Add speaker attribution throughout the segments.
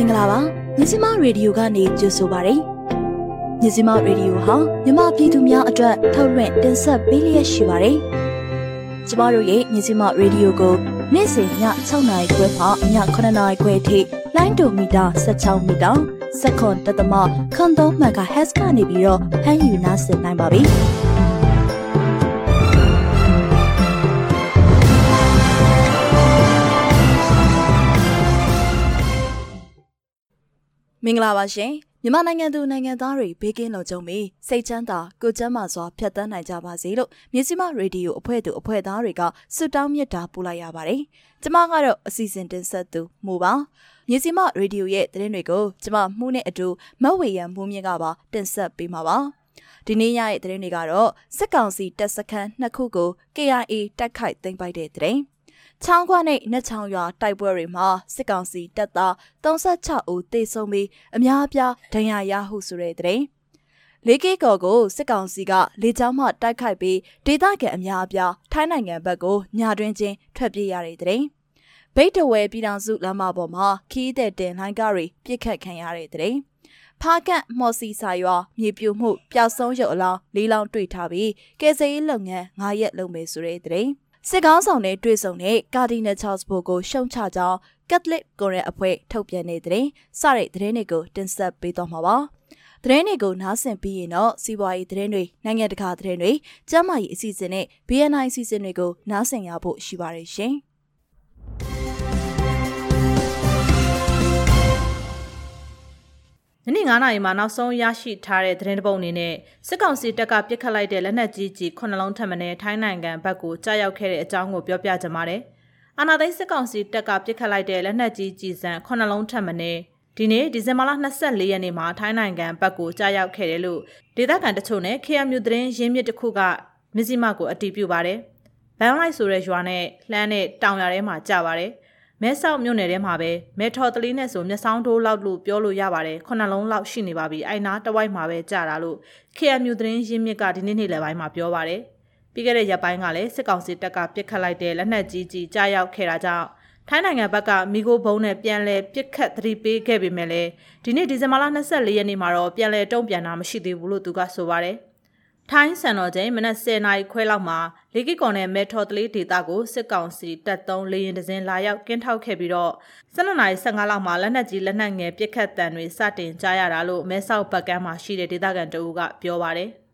Speaker 1: င်္ဂလာပါမြစီမရေဒီယိုကနေကြိုဆိုပါရစေမြစီမရေဒီယိုဟာမြမပြည်သူများအတွက်ထုတ်လွှင့်တင်ဆက်ပေးလျက်ရှိပါတယ်ကျမတို့ရဲ့မြစီမရေဒီယိုကိုနေ့စဉ်ည6နာရီခွဲမှည9နာရီခွဲထိ လိုင်းဒိုမီတာ16မီတာစက္ကန့်တသမခွန်3မဂါဟက်စ်ကနေပြီးတော့ဖမ်းယူနားဆင်နိုင်ပါပြီမင်္ဂလာပါရှင်မြန်မာနိုင်ငံသူနိုင်ငံသားတွေဘေးကင်းလုံခြုံပြီးစိတ်ချမ်းသာကိုယ်ကျန်းမာစွာဖြတ်သန်းနိုင်ကြပါစေလို့မြစီမရေဒီယိုအဖွဲ့သူအဖွဲ့သားတွေကဆုတောင်းမြတ်တာပို့လိုက်ရပါတယ်။ကျမကတော့အစီအစဉ်တင်ဆက်သူမူပါ။ မြစီမရေဒီယိုရဲ့သတင်းတွေကိုကျမမှုနဲ့အတူမဝေရန်မှုမြင့်ကပါတင်ဆက်ပေးမှာပါ။ဒီနေ့ရရဲ့သတင်းတွေကတော့စစ်ကောင်စီတပ်စခန်းနှစ်ခုကို KIA တိုက်ခိုက်သိမ်းပိုက်တဲ့သတင်း။ချောင်းခွနဲ့နှက်ချောင်းရွာတိုက်ပွဲတွေမှာစစ်ကောင်စီတပ်သား36ဦးသေဆုံးပြီးအများအပြားဒဏ်ရာရဟုဆိုတဲ့တဲ့လေးကီကော်ကိုစစ်ကောင်စီကလေကြောင်းမှတိုက်ခိုက်ပြီးဒေသခံအများအပြားထိုင်းနိုင်ငံဘက်ကိုညတွင်ချင်းထွက်ပြေးရတဲ့တဲ့ ဘိတ်တဝဲပြည်တော်စုလမ်းမပေါ်မှာခီးတဲ့တင်လိုင်းကားတွေပြစ်ခတ်ခံရတဲ့တဲ့ဖားကန့်မော်စီစာရွာမြေပြိုမှုပျောက်ဆုံးရုပ်အလောင်းလေးလောင်းတွေ့ထားပြီးကယ်ဆယ်ရေးလုပ်ငန်း9ရက်လုပ်မယ်ဆိုတဲ့တဲ့စစ်ကောင်းဆောင်နဲ့တွေ့ဆုံတဲ့ကာဒီနယ်ချာ့စ်ဘိုကိုရှုံချကြောင်းကက်သလစ်ကိုရဲအဖွဲ့ထုတ်ပြန်နေတဲ့စတဲ့သတင်းတွေကိုတင်ဆက်ပေးသွားမှာပါ။သတင်းတွေကိုနားဆင်ပြီးရင်တော့စီးပွားရေးသတင်းတွေနိုင်ငံတကာသတင်းတွေကျန်းမာရေးအစီအစဉ်နဲ့ BNI အစီအစဉ်တွေကိုနားဆင်ရဖို့ရှိပါတယ်ရှင်။
Speaker 2: နေ9နာရီမှာနောက်ဆုံးရရှိထားတဲ့သတင်းတပုတ်အနေနဲ့စစ်ကောင်စီတပ်ကပစ်ခတ်လိုက်တဲ့လက်နက်ကြီးကြီးခုနှလုံးထပ်မံနဲ့ထိုင်းနိုင်ငံဘက်ကိုကြားရောက်ခဲ့တဲ့အကြောင်းကိုပြောပြကြပါမယ်။အာနာသိန်းစစ်ကောင်စီတပ်ကပစ်ခတ်လိုက်တဲ့လက်နက်ကြီးကြီးစံခုနှလုံးထပ်မံနဲ့ဒီနေ့ဒီဇင်ဘာလ24ရက်နေ့မှာထိုင်းနိုင်ငံဘက်ကိုကြားရောက်ခဲ့တယ်လို့ဒေသခံတချို့နဲ့ KMU သတင်းရင်းမြစ်တစ်ခုကမစ္စည်းမကိုအတည်ပြုပါတယ်။ဘန်လိုက်ဆိုတဲ့ရွာနဲ့လှမ်းနဲ့တောင်ရထဲမှာကြာပါတယ်။ မဲဆောက်မြို့နယ်ထဲမှာပဲမဲထော်တလီနဲ့ဆိုမျက်စောင်းထိုးလောက်လို့ပြောလို့ရပါတယ်ခုနှစ်လုံးလောက်ရှိနေပါပြီအိုင်နာတဝိုက်မှာပဲကြာတာလို့ KMU သတင်းရင်းမြစ်ကဒီနေ့နေ့လယ်ပိုင်းမှာပြောပါတယ်ပြီးခဲ့တဲ့ရက်ပိုင်းကလည်းစစ်ကောင်စီတပ်ကပစ်ခတ်လိုက်တဲ့လက်နက်ကြီးကြီးကြားရောက်ခဲ့တာကြောင့်ထိုင်းနိုင်ငံဘက်ကမိโกဘုံနဲ့ပြန်လဲပစ်ခတ်သတိပေးခဲ့ပေမဲ့လည်းဒီနေ့ဒီဇင်ဘာလ24ရက်နေ့မှာတော့ပြန်လဲတုံ့ပြန်တာမရှိသေးဘူးလို့သူကဆိုပါတယ်။ ထိုင်းစံတော်ချိန်မနက်10:00နာရီခွဲလောက်မှာလေကီကွန်နဲ့မဲထော်တလေးဒေတာကိုစစ်ကောင်စီတပ်သုံးလေရင်တစင်းလာရောက်ကင်းထောက်ခဲ့ပြီးတော့12နာရီ15လောက်မှာလက်နက်ကြီးလက်နက်ငယ်ပစ်ခတ်တံတွေစတင်ကြားရတာလို့မဲဆောက်ဘက်ကမ်းမှာရှိတဲ့ဒေသခံတအူးကပြောပါတယ်။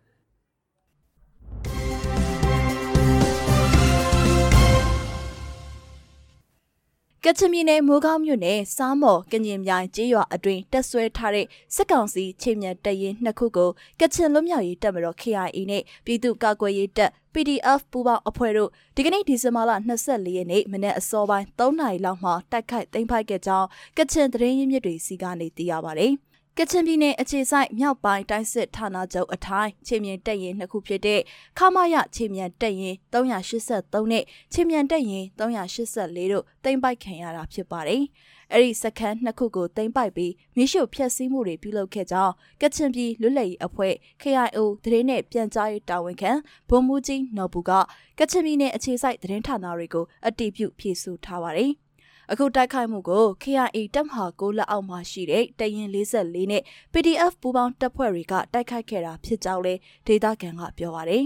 Speaker 1: ကချင်ပြည်နယ်မိုးကောင်းမြို့နယ်စားမော်ကညင်မြိုင်ကျေးရွာအတွင်းတက်ဆွဲထားတဲ့စစ်ကောင်စီချိန်မြန်တရင်နှစ်ခုကိုကချင်လွတ်မြောက်ရေးတပ်မတော် KIA နဲ့ပြည်သူ့ကာကွယ်ရေးတပ် PDF ပူးပေါင်းအဖွဲ့တို့ဒီကနေ့ဒီဇင်ဘာလ24ရက်နေ့မနေ့အစောပိုင်း3နာရီလောက်မှာတိုက်ခိုက်သိမ်းပိုက်ခဲ့ကြောင်းကချင်သတင်းရင်းမြစ်တွေစီကနေသိရပါတယ်။ ကချင်ပြည်နယ်အခြေဆိုင်မြောက်ပိုင်းတိုင်းစစ်ဌာနချုပ်အထိုင်းချင်းမြင့်တက်ရင်နှစ်ခုဖြစ်တဲ့ခမရချင်းမြင့်တက်ရင်383နဲ့ချင်းမြင့်တက်ရင်384တို့တင်ပိုက်ခံရတာဖြစ်ပါတယ်။အဲ့ဒီစခန်းနှစ်ခုကိုတင်ပိုက်ပြီးမိရှုဖျက်ဆီးမှုတွေပြုလုပ်ခဲ့ကြောင်းကချင်ပြည်လွတ်လပ်ရေးအဖွဲ့ KIO သတင်းနဲ့ပြန်ကြားရေးတာဝန်ခံဗိုလ်မှူးကြီးနော်ဘူးကကချင်ပြည်နယ်အခြေဆိုင်သတင်းဌာနတွေကိုအတည်ပြုဖြေဆိုထားပါတယ်။ အခုတိုက်ခိုက်မှုကို KIA တပ်မဟာ9လက်အောက်မှာရှိတဲ့တရင်44နဲ့ PDF ပူးပေါင်းတပ်ဖွဲ့တွေကတိုက်ခိုက်ခဲ့တာဖြစ်ကြောင်းလည်းဒေသခံကပြောပါတယ်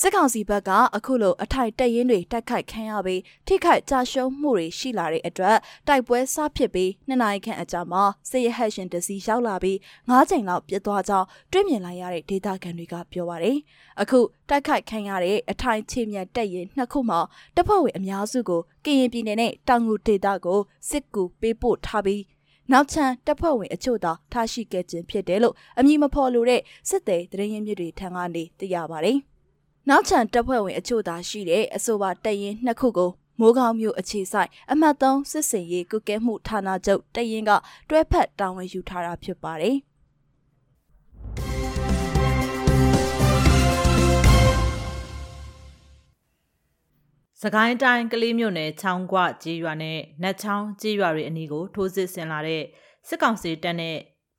Speaker 1: စစ်ကောင်စီဘက်ကအခုလိုအထိုက်တက်ရင်တွေတိုက်ခိုက်ခံရပြီးထိခိုက်ကြရှုံးမှုတွေရှိလာတဲ့အတွက်တိုက်ပွဲစဖြစ်ပြီးနှစ်နိုင်ခန့်အကြာမှာစစ်ရဟတ်ရှင်တစီရောက်လာပြီး၅ချိန်လောက်ပြစ်သွားကြောင်းတွေ့မြင်လိုက်ရတဲ့ဒေသခံတွေကပြောပါတယ်။အခုတိုက်ခိုက်ခံရတဲ့အထိုင်ချေမြတ်တက်ရင်နှစ်ခုမှာတပ်ဖွဲ့ဝင်အများစုကိုကရင်ပြည်နယ်နဲ့တောင်ငူဒေသကိုစစ်ကူပေးပို့ထားပြီးနောက်ချန်တပ်ဖွဲ့ဝင်အချို့သာထားရှိခဲ့ခြင်းဖြစ်တယ်လို့အမည်မဖော်လိုတဲ့စစ်သည်တရင်ရင်းမြစ်တွေထံကနေသိရပါတယ်။ နောက်ချန်တပ်ဖွဲ့ဝင်အချို့သာရှိတဲ့အဆိုပါတရင်နှစ်ခုကိုမိုးကောင်းမျိုးအခြေဆိုင်အမှတ်3စစ်စင်ရေးကုကဲမှုဌာနချုပ်တရင်ကတွဲဖက်တာဝန်ယူထားတာဖြစ်ပါတယ်
Speaker 2: စကိုင်းတိုင်းကလေးမြို့နယ်ချောင်းကွကြေးရွာနဲ့နတ်ချောင်းကြေးရွာတွေအနီးကိုထိုးစစ်ဆင်လာတဲ့စစ်ကောင်စီတပ်နဲ့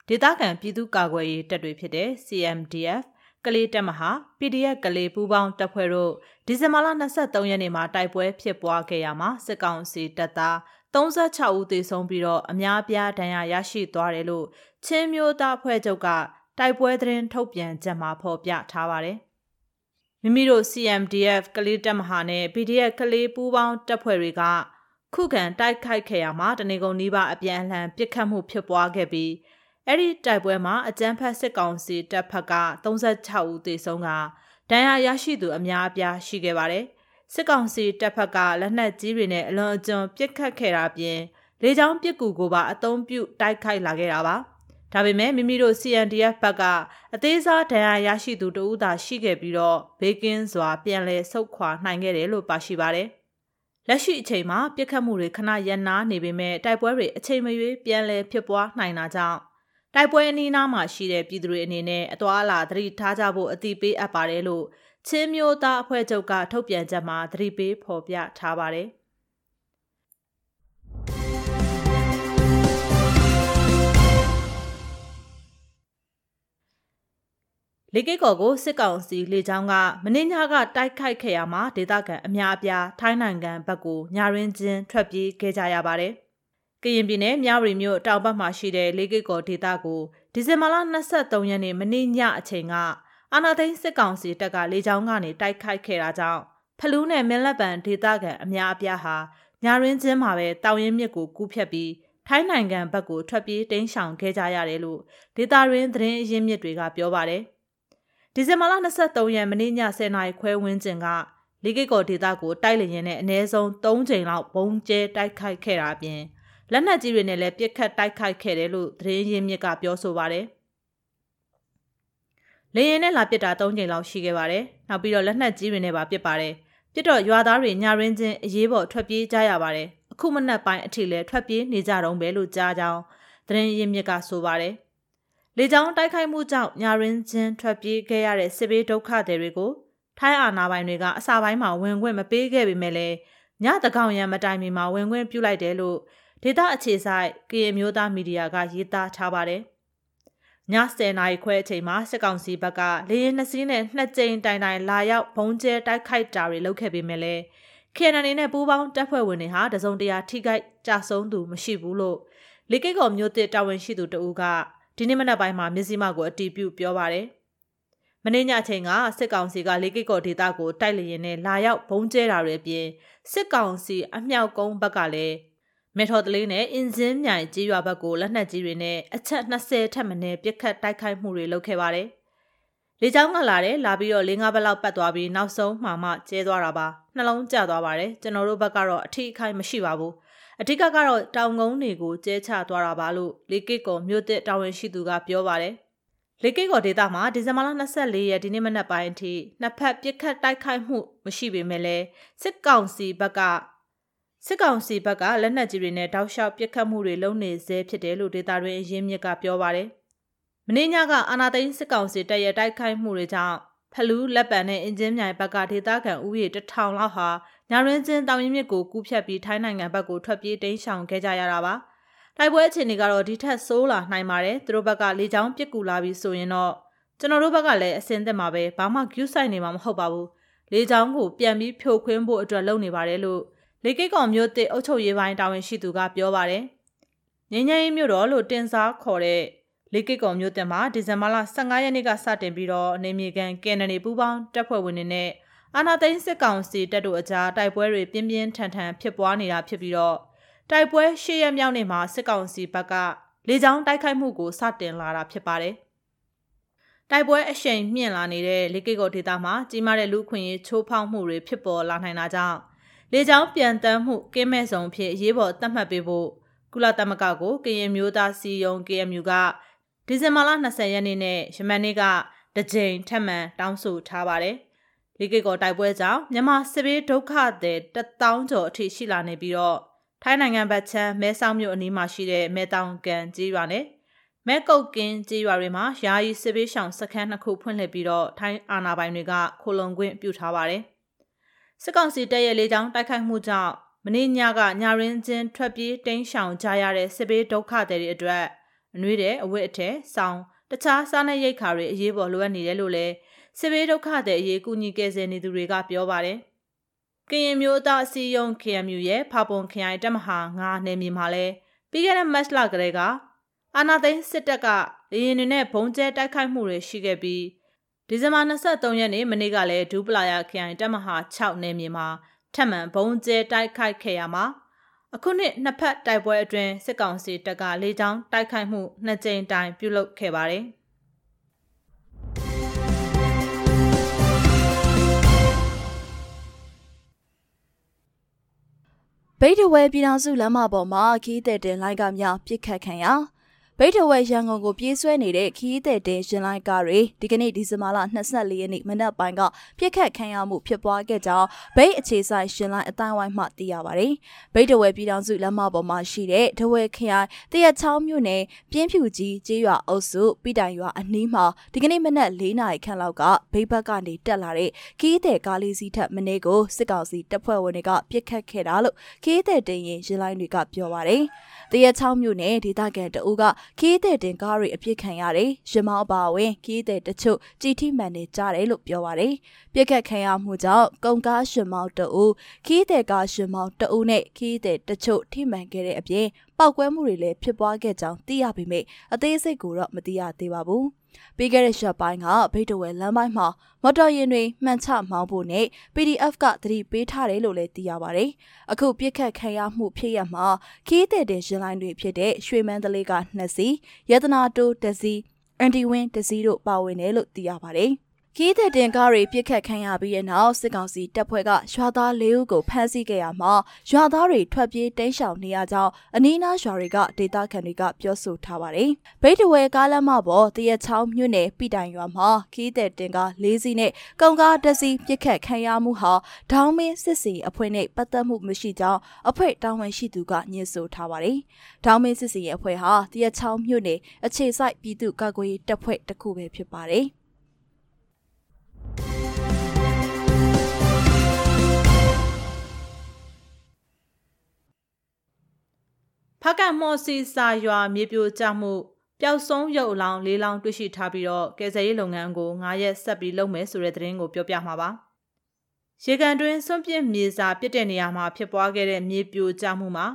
Speaker 2: ဒေသခံပြည်သူ့ကာကွယ်ရေးတပ်တွေဖြစ်တဲ့ CMDF ကလေးတပ်မဟာ PDF ကလေးပူးပေါင်းတပ်ဖွဲ့တို့ဒီဇင်ဘာလ23ရက်နေ့မှာတိုက်ပွဲဖြစ်ပွားခဲ့ရမှာစစ်ကောင်စီတပ်သား36ဦးသေဆုံးပြီးတော့အများအပြားဒဏ်ရာရရှိသွားတယ်လို့ချင်းမျိုးသားဖွဲ့ချုပ်ကတိုက်ပွဲသတင်းထုတ်ပြန်ချက်မှာဖော်ပြထားပါတယ်။မိမိတို့ CMDF ကလေးတပ်မဟာနဲ့ PDF ကလေးပူးပေါင်းတပ်ဖွဲ့တွေကခုခံတိုက်ခိုက်ခဲ့ရမှာတနေကုန်နီးပါးအပြန်အလှန်ပစ်ခတ်မှုဖြစ်ပွားခဲ့ပြီး အဲ့ဒီတိုက်ပွဲမှာအကြမ်းဖက်စစ်ကောင်စီတပ်ဖက်က36ဦးသေဆုံးကဒဏ်ရာရရှိသူအများအပြားရှိခဲ့ပါတယ်။စစ်ကောင်စီတပ်ဖက်ကလက်နက်ကြီးတွေနဲ့အလွန်အကျွံပစ်ခတ်ခဲ့တာပြင်လေကြောင်းပစ်ကူကိုပါအသုံးပြုတိုက်ခိုက်လာခဲ့တာပါ။ဒါပေမဲ့မိမိတို့ CNDF ဘက်ကအသေးစားဒဏ်ရာရရှိသူတဦးသာရှိခဲ့ပြီးတော့ဘေကင်းစွာပြန်လည်ဆုတ်ခွာနိုင်ခဲ့တယ်လို့ပါရှိပါတယ်။လက်ရှိအချိန်မှာပြစ်ခတ်မှုတွေခဏရပ်နားနေပေမဲ့တိုက်ပွဲတွေအချိန်မရွေးပြန်လည်ဖြစ်ပွားနိုင်တာကြောင့် တိုက်ပွဲအနီးနားမှာရှိတဲ့ပြည်သူတွေအနေနဲ့အသွာအလာသတိထားကြဖို့အတိပေးအပ်ပါတယ်လို့ချင်းမျိုးသားအဖွဲ့ချုပ်ကထုတ်ပြန်ချက်မှာသတိပေးဖော်ပြထားပါတယ်လေကိတ်ကော်ကိုစစ်ကောင်စီလေကြောင်းကမင်းညကတိုက်ခိုက်ခဲ့ရမှာဒေသခံအများအပြားထိုင်းနိုင်ငံဘက်ကိုညာရင်းချင်းထွက်ပြေးခဲ့ကြရပါတယ်။က ရင်ပြည်နယ်မြဝတီမြို့တောင်ဘက်မှာရှိတဲ့လေးကိတ်ကော်ဒေသကိုဒီဇင်ဘာလ23ရက်နေ့မနေ့ညအချိန်ကအာနာသိန်းစစ်ကောင်စီတပ်ကလေကြောင်းကနေတိုက်ခိုက်ခဲ့တာကြောင့်ဖလူးနဲ့မင်းလက်ပံဒေသခံအများအပြားဟာညာရင်းချင်းမှာပဲတောင်ရင်မြစ်ကိုကူးဖြတ်ပြီးထိုင်းနိုင်ငံဘက်ကိုထွက်ပြေးတိမ်းရှောင်ခဲ့ကြရတယ်လို့ဒေတာရင်းသတင်းအရင်းမြစ်တွေကပြောပါတယ်။ဒီဇင်ဘာလ23ရက်မနေ့ည10:00နာရီခွဲဝန်းကျင်ကလေးကိတ်ကော်ဒေသကိုတိုက်လျင်နဲ့အနည်းဆုံး3ချိန်လောက်ဘုံကျဲတိုက်ခိုက်ခဲ့တာအပြင် လက်နက်ကြီးတွေနဲ့လည်းပစ်ခတ်တိုက်ခိုက်ခဲ့တယ်လို့သတင်းရင်းမြစ်ကပြောဆိုပါတယ်။လေရင်နဲ့လာပစ်တာ၃ချိန်လောက်ရှိခဲ့ပါတယ်။နောက်ပြီးတော့လက်နက်ကြီးတွေနဲ့ပါပစ်ပါတယ်။ပြစ်တော့ရွာသားတွေညရင်းချင်းအရေးပေါ်ထွက်ပြေးကြရပါတယ်။အခုမနက်ပိုင်းအထိလည်းထွက်ပြေးနေကြတော့ပဲလို့ကြားကြောင်းသတင်းရင်းမြစ်ကဆိုပါတယ်။လေကြောင်းတိုက်ခိုက်မှုကြောင့်ညရင်းချင်းထွက်ပြေးခဲ့ရတဲ့စစ်ဘေးဒုက္ခသည်တွေကိုထိုင်းအာဏာပိုင်တွေကအစာပိုင်းမှာဝင်ခွင့်မပေးခဲ့ပေမဲ့လည်းညတကောင်ရံမတိုင်မီမှာဝင်ခွင့်ပြုလိုက်တယ်လို့ ဒေသအခြေဆိုင်ကရင်မျိုးသားမီဒီယာကရေးသားထားပါတယ်။ည10နာရီခွဲအချိန်မှာစစ်ကောင်စီဘက်ကလေရင်နှစ်စီးနဲ့နှစ်ကြိမ်တိုင်တိုင်လာရောက်ဘုံကျဲတိုက်ခိုက်တာတွေလုပ်ခဲ့ပေမဲ့လည်း KNN နဲ့ပူးပေါင်းတပ်ဖွဲ့ဝင်တွေဟာတစုံတရာထိခိုက်ကြဆုံးသူမရှိဘူးလို့လေကိတ်ကော်မျိုးတစ်တာဝန်ရှိသူတဦးကဒီနေ့မနက်ပိုင်းမှာမြစည်းမကိုအတီးပြုပြောပါတယ်။မနေ့ညချိန်ကစစ်ကောင်စီကလေကိတ်ကော်ဒေသကိုတိုက်လျင်နဲ့လာရောက်ဘုံကျဲတာတွေအပြင်စစ်ကောင်စီအမြောက်ကုန်းဘက်ကလည်း မေထော်တလေးနဲ့အင်ဇင်းမြိုင်ကြီးရွာဘက်ကိုလက်နက်ကြီးတွေနဲ့အချက်20ထက်မနည်းပစ်ခတ်တိုက်ခိုက်မှုတွေလုပ်ခဲ့ပါတယ်။လေကြောင်းကလာတယ်လာပြီးတော့၄၅ဘက်လောက်ပတ်သွားပြီးနောက်ဆုံးမှမှကျဲသွားတာပါ။နှလုံးကျသွားပါတယ်။ကျွန်တော်တို့ဘက်ကတော့အထီးအခိုက်မရှိပါဘူး။အဓိကကတော့တောင်ကုန်းတွေကိုကျဲချသွားတာပါလို့လေကစ်ကောမြို့တစ်တာဝန်ရှိသူကပြောပါတယ်။လေကိတ်ကော်ဒေတာမှာဒီဇင်ဘာလ24ရက်ဒီနေ့မနက်ပိုင်းအထိနှစ်ဖက်ပြစ်ခတ်တိုက်ခိုက်မှုမရှိပေမဲ့လည်းစစ်ကောင်စီဘက်က စစ်ကောင်စီဘက်ကလက်နက်ကြီးတွေနဲ့တောက်လျှောက်ပစ်ခတ်မှုတွေလုပ်နေဆဲဖြစ်တယ်လို့ဒေတာတွင်အရင်းမြစ်ကပြောပါတယ်။မင်းညကအာနာသိန်းစစ်ကောင်စီတပ်ရဲ့တိုက်ခိုက်မှုတွေကြောင့်ဖလူးလက်ပံနဲ့အင်ဂျင်မြိုင်ဘက်ကဒေသခံဥယေတထောင်လောက်ဟာညာရင်းချင်းတောင်ရင်မြစ်ကိုကူးဖြတ်ပြီးထိုင်းနိုင်ငံဘက်ကိုထွက်ပြေးတိမ်းရှောင်ခဲ့ကြရတာပါ။တိုက်ပွဲအခြေအနေကတော့ဒီထက်ဆိုးလာနိုင်ပါတယ်။သူတို့ဘက်ကလေကြောင်းပစ်ကူလာပြီးဆိုရင်တော့ကျွန်တော်တို့ဘက်ကလည်းအစင်သက်မှာပဲဘာမှ queue ဆိုင်နေမှာမဟုတ်ပါဘူး။လေကြောင်းကိုပြန်ပြီးဖြိုခွင်းဖို့အတွက်လုပ်နေပါတယ်လို့ လေကိတ်ကောင်မြို့တစ်အုပ်ချုပ်ရေးပိုင်းတာဝန်ရှိသူကပြောပါတယ်။ငင်းငယ်မြို့တော်လို့တင်စားခေါ်တဲ့လေကိတ်ကောင်မြို့တင်မှာဒီဇင်ဘာလ15ရက်နေ့ကစတင်ပြီးတော့နေမြေကန်ကန်နယ်ပူးပေါင်းတပ်ဖွဲ့ဝင်တွေနဲ့အာနာသိန်းစစ်ကောင်စီတပ်တို့အကြားတိုက်ပွဲတွေပြင်းပြင်းထန်ထန်ဖြစ်ပွားနေတာဖြစ်ပြီးတော့တိုက်ပွဲရှေ့ရမြောက်နေ့မှာစစ်ကောင်စီဘက်ကလေကြောင်းတိုက်ခိုက်မှုကိုစတင်လာတာဖြစ်ပါတယ်။တိုက်ပွဲအရှိန်မြင့်လာနေတဲ့လေကိတ်ကောဒေသမှာကြီးမားတဲ့လူခွင့်ရေးချိုးဖောက်မှုတွေဖြစ်ပေါ်လာနိုင်တာကြောင့် လေကြောင်းပြန်တမ်းမှုကင်းမဲ့ဆောင်ဖြစ်အရေးပေါ်သတ်မှတ်ပေးဖို့ကုလသမဂ္ဂကိုကရင်မျိုးသားစီယုံ KMU ကဒီဇင်ဘာလ20ရက်နေ့နဲ့ယမန်နေ့ကတကြိမ်ထပ်မံတောင်းဆိုထားပါတယ်။လေကိကောတိုက်ပွဲကြောင့်မြန်မာစစ်ဘေးဒုက္ခသည်1000ကျော်အထိရှိလာနေပြီးတော့ထိုင်းနိုင်ငံဘက်ချမ်းမဲဆောက်မြို့အနီးမှာရှိတဲ့မဲတောင်ကန်ကြီးရွာနဲ့မဲကုတ်ကင်းကြီးရွာတွေမှာယာယီစစ်ဘေးရှောင်စခန်းနှစ်ခုဖွင့်လှစ်ပြီးတော့ထိုင်းအာဏာပိုင်တွေကခိုလုံခွင့်ပြုထားပါတယ်။ စစ်ကောင်စီတပ်ရဲ့လေကြောင်းတိုက်ခိုက်မှုကြောင့်မင်းညကညာရင်းချင်းထွက်ပြေးတိမ်းရှောင်ကြရတဲ့စစ်ဘေးဒုက္ခတွေအတွက်အနှွေးတဲ့အဝတ်အထည်စောင်းတခြားစားနပ်ရိက္ခာတွေအရေးပေါ်လိုအပ်နေတယ်လို့လည်းစစ်ဘေးဒုက္ခတွေအရေးကူညီကယ်ဆယ်နေသူတွေကပြောပါတယ်။ကရင်မျိုးသားအစည်းအရုံး KMU ရဲ့ဖာပွန်ခရိုင်တပ်မဟာ9နယ်မြေမှာလည်းပြီးခဲ့တဲ့မတ်လကလေးကအာနာသိန်းစစ်တပ်ကလေရင်တွေနဲ့ဘုံကျဲတိုက်ခိုက်မှုတွေရှိခဲ့ပြီး ဒီဇင်ဘာ23ရက်နေ့မနေ့ကလည်းဒူပလာယာခရိုင်တပ်မဟာ6နယ်မြေမှာထပ်မံဘုံကျဲတိုက်ခိုက်ခဲ့ရမှာအခုနှစ်နှစ်ဖက်တိုက်ပွဲအတွင်းစစ်ကောင်စီတပ်ကလေကြောင်းတိုက်ခိုက်မှုနှစ်ကြိမ်တိုင်ပြုလုပ်ခဲ့ပါတယ်။
Speaker 1: ဗိတ်တဝဲပြည်တော်စုလမ်းမပေါ်မှာခီးတဲ့တင်လိုက်ကမြောင်ပြစ်ခတ်ခံရ ဗိတ်ထဝဲရန်ကုန်ကိုပြေးဆွဲနေတဲ့ခီးတဲ့တင်ရှင်လိုက်ကားတွေဒီကနေ့ဒီဇင်ဘာလ24ရက်နေ့မနက်ပိုင်းကပြစ်ခတ်ခံရမှုဖြစ်ပွားခဲ့ကြောင်းဗိတ်အခြေဆိုင်ရှင်လိုက်အတိုင်းဝိုင်းမှသိရပါတယ်။ဗိတ်ထဝဲပြည်တော်စုလမ်းမပေါ်မှာရှိတဲ့ထဝဲခရိုင်တရချောင်းမြို့နယ်ပြင်းဖြူကြီးကျေးရွာအုပ်စုပိတိုင်ရွာအနီးမှာဒီကနေ့မနက်၄နာရီခန့်လောက်ကဗိတ်ဘက်ကနေတက်လာတဲ့ခီးတဲ့ကားလေးစီးထက်မနေ့ကိုစစ်ကောင်စီတပ်ဖွဲ့ဝင်တွေကပြစ်ခတ်ခဲ့တာလို့ခီးတဲ့တင်ရင်ရှင်လိုက်တွေကပြောပါတယ်။တရချောင်းမြို့နယ်ဒေသခံတအူးကခီးတဲ့တင်ကားတွေအပြစ်ခံရတယ်။ရမောင်းပါဝင်ခီးတဲ့တချို့ကြည်ထိမှန်နေကြတယ်လို့ပြောပါတယ်။ပြစ်ခတ်ခံရမှုကြောင့်ကုံကားရှင်မောင်းတအူးခီးတဲ့ကားရှင်မောင်းတအူးနဲ့ခီးတဲ့တချို့ထိမှန်ခဲ့တဲ့အပြင် ပောက်ကွဲမှုတွေလည်းဖြစ်ပွားခဲ့ကြောင်းသိရပေမဲ့အသေးစိတ်ကိုတော့မသိရသေးပါဘူး။ပြီးခဲ့တဲ့ရက်ပိုင်းကဗိတ်တဝဲလမ်းပိုင်းမှာမော်တော်ယာဉ်တွေမှန်ချမောင်းဖို့နဲ့ PDF ကသတိပေးထားတယ်လို့လည်းသိရပါတယ်။အခုပြစ်ခတ်ခံရမှုဖြစ်ရမှာခီးတဲ့တင်ရှင်လိုင်းတွေဖြစ်တဲ့ရွှေမန်းတလေးက2စီရတနာတိုး1စီအန်တီဝင်း1စီတို့ပါဝင်တယ်လို့သိရပါတယ်။ ခီးတဲ့တင်ကားတွေပြစ်ခတ်ခံရပြီးတဲ့နောက်စစ်ကောင်စီတပ်ဖွဲ့ကရွာသား၄ဦးကိုဖမ်းဆီးခဲ့ရမှာရွာသားတွေထွက်ပြေးတိမ်းရှောင်နေရကြောင်းအနီးနားရွာတွေကဒေသခံတွေကပြောဆိုထားပါတယ်။ဗိတ်တဝဲကားလမ်းမပေါ်တရချောင်းမြို့နယ်ပိတိုင်ရွာမှာခီးတဲ့တင်ကား၄စီးနဲ့ကုံကားတစ်စီးပြစ်ခတ်ခံရမှုဟာဒေါင်းမင်းစစ်စီအဖွဲ့နဲ့ပတ်သက်မှုမရှိကြောင်းအဖွဲ့တာဝန်ရှိသူကညှင်းဆိုထားပါတယ်။ဒေါင်းမင်းစစ်စီရဲ့အဖွဲ့ဟာတရချောင်းမြို့နယ်အခြေစိုက်ပြည်သူ့ကာကွယ်ရေးတပ်ဖွဲ့တစ်ခုပဲဖြစ်ပါတယ်။
Speaker 2: ဖကတ်မော်စီစာရွာမြေပြိုကျမှုပျောက်ဆုံးရုပ်အလောင်း၄လောင်းတွေ့ရှိထားပြီးတော့ကယ်ဆယ်ရေးလုပ်ငန်းကို9ရက်ဆက်ပြီးလုပ်မယ်ဆိုတဲ့သတင်းကိုပြောပြမှာပါ။ရေကန်တွင်စွန့်ပစ်မြေစာပစ်တဲ့နေရာမှာဖြစ်ပွားခဲ့တဲ့မြေပြိုကျမှုမှာ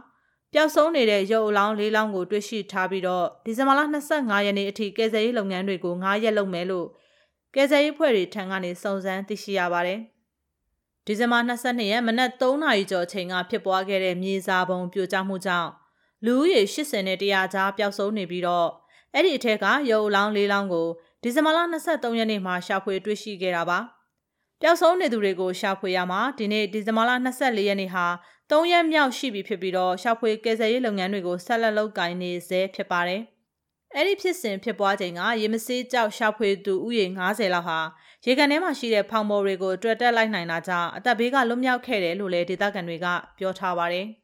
Speaker 2: ပျောက်ဆုံးနေတဲ့ရုပ်အလောင်း၄လောင်းကိုတွေ့ရှိထားပြီးတော့ဒီဇင်ဘာလ25ရက်နေ့အထိကယ်ဆယ်ရေးလုပ်ငန်းတွေကို9ရက်လုပ်မယ်လို့ကယ်ဆယ်ရေးဖွဲ့တွေထံကနေစုံစမ်းသိရှိရပါတယ်။ဒီဇင်ဘာ22ရက်မနက်3နာရီကျော်အချိန်ကဖြစ်ပွားခဲ့တဲ့မြေစာပုံပြိုကျမှုကြောင့် လူဦးရေ80နဲ့100ကြားပျောက်ဆုံးနေပြီးတော့အဲ့ဒီအထက်ကရုပ်လောင်းလေးလောင်းကိုဒီဇင်ဘာလ23ရက်နေ့မှာရှာဖွေတွေ့ရှိခဲ့တာပါပျောက်ဆုံးနေသူတွေကိုရှာဖွေရမှာဒီနေ့ဒီဇင်ဘာလ24ရက်နေ့ဟာ3ရက်မြောက်ရှိပြီဖြစ်ပြီးတော့ရှာဖွေကယ်ဆယ်ရေးလုပ်ငန်းတွေကိုဆက်လက်လုပ်ကိုင်နေဆဲဖြစ်ပါတယ်အဲ့ဒီဖြစ်စဉ်ဖြစ်ပွားချိန်ကရေမစေးကြောက်ရှာဖွေသူဥယေ90လောက်ဟာရေကန်ထဲမှာရှိတဲ့ဖောင်မော်တွေကိုတွေ့တက်လိုက်နိုင်တာကြောင့်အသက်ဘေးကလွတ်မြောက်ခဲ့တယ်လို့လည်းဒေသခံတွေကပြောထားပါတယ်။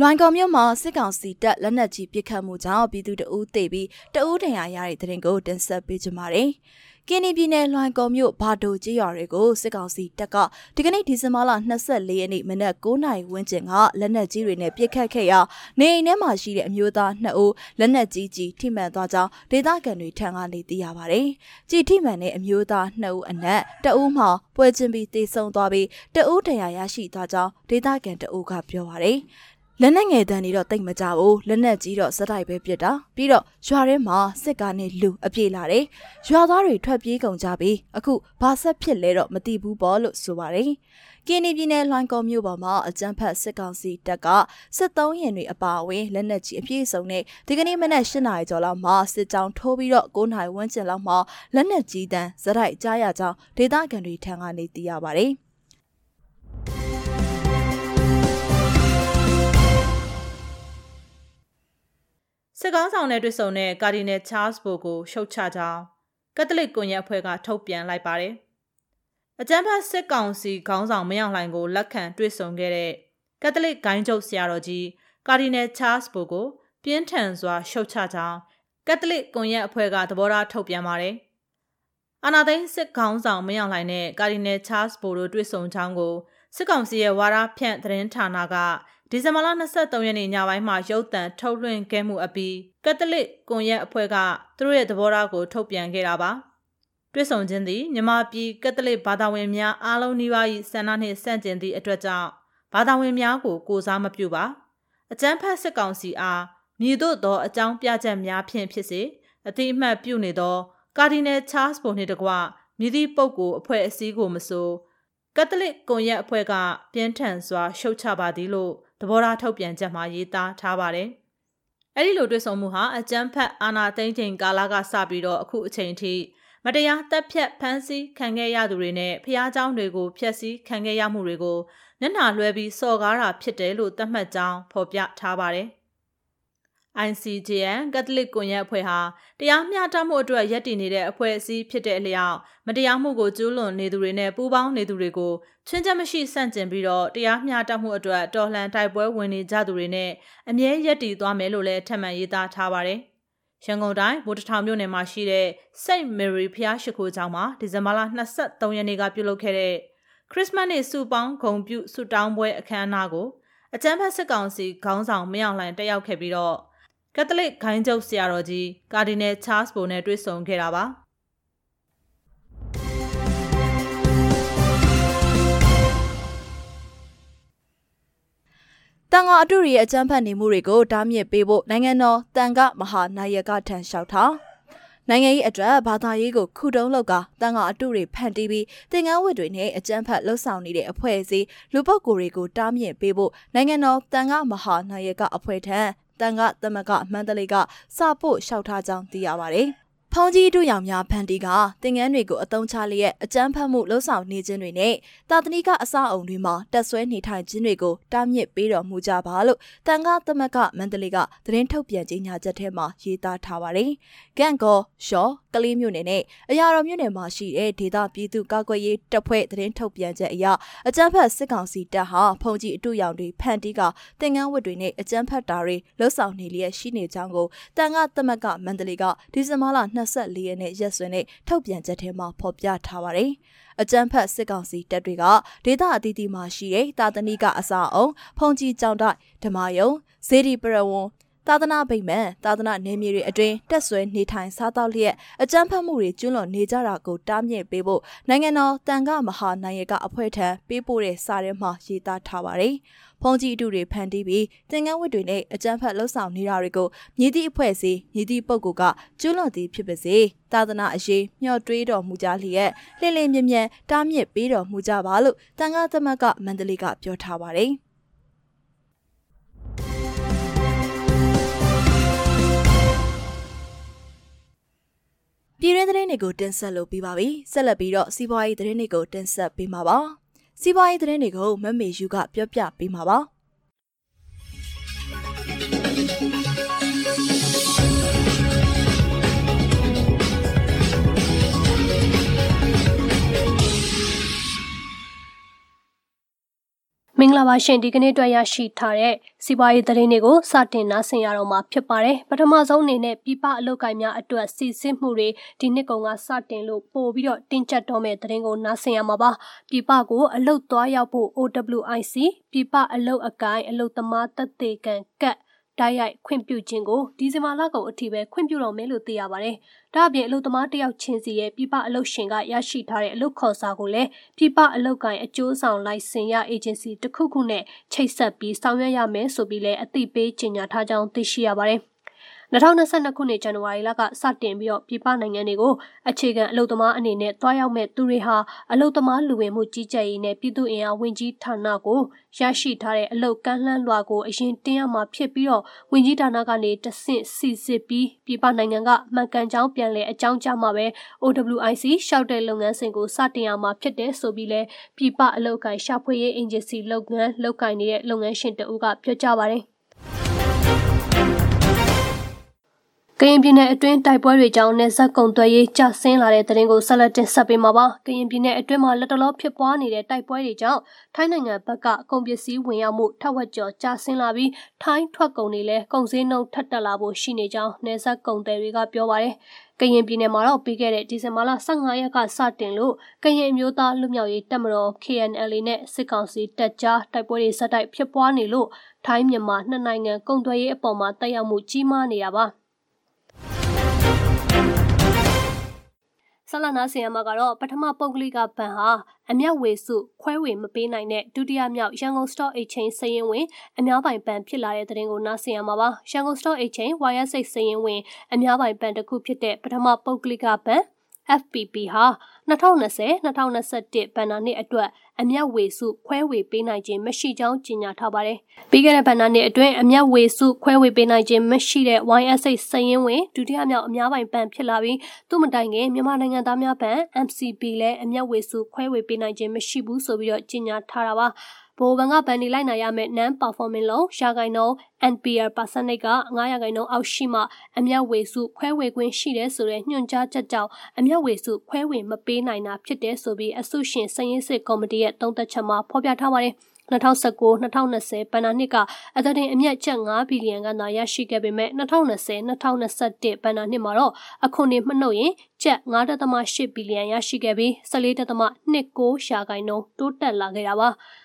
Speaker 1: လွိုင်ကော်မြို့မှာစစ်ကောင်စီတပ်လက်နက်ကြီးပစ်ခတ်မှုကြောင့်ပြည်သူတအူးတေပြီးတအူးဒဏ်ရာရတဲ့တဲ့ရင်ကိုတင်ဆက်ပေးကြပါမယ်။ကင်းနီပြည်နယ်လွိုင်ကော်မြို့ဘာဒိုကျေးရွာတွေကိုစစ်ကောင်စီတပ်ကဒီကနေ့ဒီဇင်ဘာလ24ရက်နေ့မနက်9:00နာရီဝန်းကျင်ကလက်နက်ကြီးတွေနဲ့ပစ်ခတ်ခဲ့ရာနေအိမ်ထဲမှာရှိတဲ့အမျိုးသား2ဦးလက်နက်ကြီးကြီးထိမှန်သွားကြောင်းဒေသခံတွေထံကနေသိရပါတယ်။ကြီးထိမှန်တဲ့အမျိုးသား2ဦးအနက်တအူးမှာပွဲချင်းပြီးတေဆုံသွားပြီးတအူးဒဏ်ရာရရှိသွားကြောင်းဒေသခံတအူးကပြောပါတယ်။ လက်နက်ငယ်တန်းတွေတော့တိတ်မကြဘူးလက်နက်ကြီးတော့စက်တိုက်ပဲပြစ်တာပြီးတော့ရွာထဲမှာစစ်ကားနဲ့လူအပြေးလာတယ်ရွာသားတွေထွက်ပြေးကုန်ကြပြီအခုဘာဆက်ဖြစ်လဲတော့မသိဘူးပေါ့လို့ဆိုပါတယ်ကင်းနီပြည်နယ်လွိုင်ကော်မြို့ပေါ်မှာအကြမ်းဖက်စစ်ကောင်စီတပ်ကစစ်သုံးရင်တွေအပါအဝင်လက်နက်ကြီးအပြည့်စုံနဲ့ဒီကနေ့မနက်၈နာရီကျော်လောက်မှာစစ်ကြောင်းထိုးပြီးတော့9နာရီဝန်းကျင်လောက်မှာလက်နက်ကြီးတန်းဇက်တိုက်ကြားရကြောင်းဒေသခံတွေထံကနေသိရပါတယ်။
Speaker 2: စစ်ကောင်းဆောင်နဲ့တွေ့ဆုံတဲ့ကာဒီနယ်ချားစ်ဘိုကိုရှုတ်ချကြောင်းကက်သလစ်ကွန်ရက်အဖွဲ့ကထုတ်ပြန်လိုက်ပါတယ်။အကြမ်းဖက်စစ်ကောင်စီခေါင်းဆောင်မယောင်လှိုင်ကိုလက်ခံတွေ့ဆုံခဲ့တဲ့ကက်သလစ်ဂိုင်းချုပ်ဆရာတော်ကြီးကာဒီနယ်ချားစ်ဘိုကိုပြင်းထန်စွာရှုတ်ချကြောင်းကက်သလစ်ကွန်ရက်အဖွဲ့ကသဘောထားထုတ်ပြန်ပါတယ်။အာနာသိန်းစစ်ခေါင်းဆောင်မင်းအောင်လှိုင်နဲ့ကာဒီနယ်ချားစ်ဘိုတို့တွေ့ဆုံချောင်းကိုစစ်ကောင်စီရဲ့ဝါရဖြန့်သတင်းဌာနက ဒီဇင်ဘာလ23ရက်နေ့ညပိုင်းမှာရုပ်သံထုတ်လွှင့်ခဲ့မှုအပြီးကက်သလစ်ကွန်ရက်အဖွဲ့ကသူတို့ရဲ့သဘောထားကိုထုတ်ပြန်ခဲ့တာပါတွစ်ဆုံခြင်းသည်မြမပြည်ကက်သလစ်ဘာသာဝင်များအားလုံးနှိပါး၏ဆန္ဒနှင့်ဆန့်ကျင်သည့်အတွက်ကြောင့်ဘာသာဝင်များကိုကိုစားမပြုပါအကြမ်းဖက်စစ်ကောင်စီအားမြည်တို့သောအကြောင်းပြချက်များဖြင့်ဖြစ်စေအတိအမှတ်ပြုနေသောကာဒီနယ်ချားစ်ဘုံနှင့်တကွမြည်သည့်ပုဂ္ဂိုလ်အဖွဲ့အစည်းကိုမဆိုကက်သလစ်ကွန်ရက်အဖွဲ့ကပြင်းထန်စွာရှုတ်ချပါသည်လို့ သဘောထားထုတ်ပြန်ချက်မှာရေးသားထားပါတယ်။အဲဒီလိုတွေ့ဆုံမှုဟာအကြမ်းဖက်အာဏာသိမ်းချိန်ကာလကစပြီးတော့အခုအချိန်ထိမတရားတပ်ဖြတ်ဖမ်းဆီးခံခဲ့ရသူတွေနဲ့ဖျားเจ้าတွေကိုဖျက်ဆီးခံခဲ့ရမှုတွေကိုမျက်နှာလွှဲပြီးစော်ကားတာဖြစ်တယ်လို့သတ်မှတ်ကြောင်းဖော်ပြထားပါတယ်။ ICJN ကက်သလစ်ကွန်ရက်အဖွဲ့ဟာတရားမျှတမှုအတွက်ရည်တည်နေတဲ့အဖွဲ့အစည်းဖြစ်တဲ့အလျောက်မတရားမှုကိုကျူးလွန်နေသူတွေနဲ့ပူးပေါင်းနေသူတွေကိုချွင်းချက်မရှိဆန့်ကျင်ပြီးတော့တရားမျှတမှုအတွက်တော်လှန်တိုက်ပွဲဝင်နေကြသူတွေနဲ့အမြဲရည်တည်သွားမယ်လို့လည်းထပ်မံရေးသားထားပါတယ်။ရန်ကုန်တိုင်းဗိုလ်တထောင်မြို့နယ်မှာရှိတဲ့ Saint Mary ဖျားရှိခိုးကျောင်းမှာဒီဇင်ဘာလ23ရက်နေ့ကပြုလုပ်ခဲ့တဲ့ခရစ်စမတ်နေ့စုပေါင်းဂုံပြုဆုတောင်းပွဲအခမ်းအနားကိုအကြမ်းဖက်စစ်ကောင်စီခေါင်းဆောင်မင်းအောင်လှိုင်တက်ရောက်ခဲ့ပြီးတော့ ကက်သလစ်ဂိုင်းချုပ်ဆရာတော်ကြီးကာဒီနယ်ချားစ်ဘိုနဲ့တွေ့ဆုံခဲ့တာပါ
Speaker 1: တန်ဃာအတုတွေရဲ့အကြမ်းဖက်နေမှုတွေကိုတားမြစ်ပေးဖို့နိုင်ငံတော်တန်ခမဟာနာယကထံလျှောက်ထားနိုင်ငံရေးအတွက်ဘာသာရေးကိုခုတုံးလောက်ကတန်ကအတုတွေဖန်တီးပြီးတင်ကန်းဝတ်တွေနဲ့အကြမ်းဖက်လှုပ်ဆောင်နေတဲ့အဖွဲ့အစည်းလူပုဂ္ဂိုလ်တွေကိုတားမြစ်ပေးဖို့နိုင်ငံတော်တန်ကမဟာနာယကအဖွဲ့ထံ တန်ကသမကမန္တလေးကစပို့လျှောက်ထားကြောင်းသိရပါတယ်။ဖုန်ကြီးတို့ရောင်များဖန်တီးကတင်ငန်းတွေကိုအသုံးချလျက်အကြမ်းဖက်မှုလှုံ့ဆော်နေခြင်းတွေနဲ့တာသနိကအစအုံတွေမှာတက်ဆွဲနေထိုင်ခြင်းတွေကိုတားမြစ်ပေးတော်မူကြပါလို့တန်ခါသမက်ကမန္တလေးကသတင်းထုတ်ပြန်ကြေညာချက်ထဲမှာရေးသားထားပါတယ်။ဂန့်ကောရှော့ ကလေးမြို့နယ်နဲ့အရာတော်မြို့နယ်မှာရှိတဲ့ဒေသပြည်သူကာကွယ်ရေးတပ်ဖွဲ့သတင်းထုတ်ပြန်ချက်အရအကြမ်းဖက်စစ်ကောင်စီတပ်ဟာဖုန်ကြီးအတူရောင်တွေဖန်တီးကတင်ငန်းဝတ်တွေနဲ့အကြမ်းဖက်တာတွေလှုံ့ဆော်နေလျက်ရှိနေကြောင်းကိုတန်ခါသမက်ကမန္တလေးကဒီဇင်ဘာလ24ရက်နေ့ရက်စွဲနဲ့ထုတ်ပြန်ချက်ထဲမှာဖော်ပြထားပါတယ်။အကြမ်းဖက်စစ်ကောင်စီတပ်တွေကဒေသအသီးသီးမှာရှိတဲ့တာသနိကအစာအုံဖုန်ကြီးကျောင်းတိုက်ဓမ္မယုံဇေဒီပရဝွန် သာသနာဗိမာန်သာသနာနေမြေတွေအတွင်းတက်ဆွဲနေထိုင်စားသောက်လျက်အကြမ်းဖက်မှုတွေကျွလွန်နေကြတာကိုတားမြစ်ပေးဖို့နိုင်ငံတော်တန်ခမဟာနိုင်ငံကအဖွဲ့ထံပေးပို့တဲ့စာထဲမှာရေးသားထားပါတယ်။ဖုန်ကြီးအတူတွေဖန်တီးပြီးသင်္ကန်းဝတ်တွေနဲ့အကြမ်းဖက်လှုပ်ဆောင်နေတာတွေကိုမြည်သည့်အဖွဲ့အစည်းမြည်သည့်ပုဂ္ဂိုလ်ကကျွလွန်သည်ဖြစ်ပါစေသာသနာအရေးမျှော်တွေးတော်မူကြလျက်လှည့်လည်မြဲမြဲတားမြစ်ပေးတော်မူကြပါလို့တန်ခါသမတ်ကမန္တလေးကပြောထားပါတယ်။ ပြည်ရင်းသတင်းတွေကိုတင်ဆက်လို့ပြီးပါပြီဆက်လက်ပြီးတော့စီးပွားရေးသတင်းတွေကိုတင်ဆက်ပေးမှာပါစီးပွားရေးသတင်းတွေကိုမမေယူကပြောပြပေးမှာပါ
Speaker 3: မင်္ဂလာပါရှင်ဒီကနေ့တွေ့ရရှိထားတဲ့စီးပွားရေးသတင်းတွေကိုစတင်နားဆင်ရတော့မှာဖြစ်ပါတယ်ပထမဆုံးအနေနဲ့ပြပအလုပ်ကိုင်များအတွက်စီစစ်မှုတွေဒီနှစ်ကုန်ကစတင်လို့ပို့ပြီးတော့တင်းကျပ်တော့မဲ့သတင်းကိုနားဆင်ရမှာပါပြပကိုအလုပ်သွားရောက်ဖို့ OWIC ပြပအလုပ်အကိုင်အလုပ်သမားတက်သေးကံကတ် တိုက်ရိုက်ခွင့်ပြုခြင်းကိုဒီဇင်ဘာလကုန်အထိပဲခွင့်ပြုတော့မယ်လို့သိရပါတယ်။ဒါ့အပြင်အလုပ်သမားတယောက်ချင်းစီရဲ့ပြပအလုပ်ရှင်ကရရှိထားတဲ့အလုပ်ခေါ်စာကိုလည်းပြပအလုပ်ကိုင်အကျိုးဆောင်လိုင်စင်ရအေဂျင်စီတစ်ခုခုနဲ့ချိတ်ဆက်ပြီးဆောင်ရွက်ရမယ်ဆိုပြီးလည်းအသိပေးကြေညာထားကြောင်းသိရှိရပါတယ်။ 2022ခုနှစ်ဇန်နဝါရီလကစတင်ပြီးတော့ပြည်ပနိုင်ငံတွေကိုအခြေခံအလုပ်သမားအနေနဲ့တွားရောက်မဲ့သူတွေဟာအလုပ်သမားလူဝင်မှုကြီးကြပ်ရေးနဲ့ပြည်သူ့အင်အားဝင်ကြီးဌာနကိုရရှိထားတဲ့အလုပ်ကမ်းလှမ်းလွှာကိုအရင်တင်ရမှာဖြစ်ပြီးတော့ဝင်ကြီးဌာနကနေတဆင့်စီစစ်ပြီးပြည်ပနိုင်ငံကမှန်ကန်ကြောင်းပြန်လည်အကြောင်းကြားမှာပဲ OWIC ရှောက်တဲ့လုပ်ငန်းစဉ်ကိုစတင်ရမှာဖြစ်တယ်ဆိုပြီးလဲပြည်ပအလုပ်ကိုင်ရှာဖွေရေးအင်ဂျင်စီလုပ်ငန်းလုပ်ကိုင်နေတဲ့လုပ်ငန်းရှင်တဦးကပြောကြားပါတယ် ကရင်ပြည်နယ်အတွင်းတိုက်ပွဲတွေကြောင့်နေဆက်ကုံသွဲရေးကျဆင်းလာတဲ့တရင်ကိုဆက်လက်တင်ဆက်ပေးမှာပါ။ကရင်ပြည်နယ်အတွင်းမှာလက်တလောဖြစ်ပွားနေတဲ့တိုက်ပွဲတွေကြောင့်ထိုင်းနိုင်ငံဘက်ကကုန်ပစ္စည်းဝင်ရောက်မှုထက်ဝက်ကျော်ကျဆင်းလာပြီးထိုင်းထွက်ကုန်တွေလည်းကုန်စည်နှုန်းထက်တက်လာဖို့ရှိနေကြောင်းနေဆက်ကုံသွဲတွေကပြောပါတယ်။ကရင်ပြည်နယ်မှာတော့ပြီးခဲ့တဲ့ဒီဇင်ဘာလ15ရက်ကစတင်လို့ကရင်အမျိုးသားလူမျိုးရေးတပ်မတော် KNL နဲ့စစ်ကောင်စီတပ်ကြားတိုက်ပွဲတွေဆက်တိုက်ဖြစ်ပွားနေလို့ထိုင်းမြန်မာနှစ်နိုင်ငံကုန်သွယ်ရေးအပေါ်မှာတက်ရောက်မှုကြီးမားနေတာပါ။ ဆလနာဆီယမကတော့ပထမပုဂ္ဂလိကဘဏ်ဟာအမျက်ဝေစုခွဲဝေမပေးနိုင်တဲ့ဒုတိယမြောက်ရန်ကုန် Stock Exchange စရင်ဝင်အများပိုင်ဘဏ်ဖြစ်လာတဲ့တဲ့တင်ကိုနားဆင်ရမှာပါရန်ကုန် Stock Exchange YSX စရင်ဝင်အများပိုင်ဘဏ်တစ်ခုဖြစ်တဲ့ပထမပုဂ္ဂလိကဘဏ် FPP ဟာ2020-2021ဘဏ္ဍာနှစ်အတွက်အမျက်ဝေစုခွဲဝေပေးနိုင်ခြင်းမရှိကြောင်းကြေညာထားပါတယ်။ပြီးခဲ့တဲ့ဘဏ္ဍာနှစ်အတွင်းအမျက်ဝေစုခွဲဝေပေးနိုင်ခြင်းမရှိတဲ့ YSH စရင်ဝင်ဒုတိယမြောက်အများပိုင်ဘဏ်ဖြစ်လာပြီးသူ့မတိုင်ခင်မြန်မာနိုင်ငံသားများဘဏ် MCB လည်းအမျက်ဝေစုခွဲဝေပေးနိုင်ခြင်းမရှိဘူးဆိုပြီးတော့ကြေညာထားတာပါ။ဘိုးဘန်ကဘန်ဒီလိုက်နိုင်ရမယ့် non performing loan ရာခိုင်နှုန်း NPL percentage က9ရာခိုင်နှုန်းအောက်ရှိမှအမျက်ဝေစုခွဲဝေခွင့်ရှိတဲ့ဆိုတဲ့ညွှန်ကြားချက်ကြောင့်အမျက်ဝေစုခွဲဝေမပေးနိုင်တာဖြစ်တဲ့ဆိုပြီးအဆုရှင်စည်ရင်းစစ်ကော်မတီရဲ့တုံ့တက်ချက်မှာဖော်ပြထားပါတယ်2019-2020ဘဏ္ဍာနှစ်ကအသတင်အမြတ်ကျပ်9ဘီလီယံကသာရရှိခဲ့ပေမဲ့2020-2021ဘဏ္ဍာနှစ်မှာတော့အခွန်တွေမနှုတ်ရင်ကျပ်9.8ဘီလီယံရရှိခဲ့ပြီး14.29ရာခိုင်နှုန်းတိုးတက်လာခဲ့တာပါ။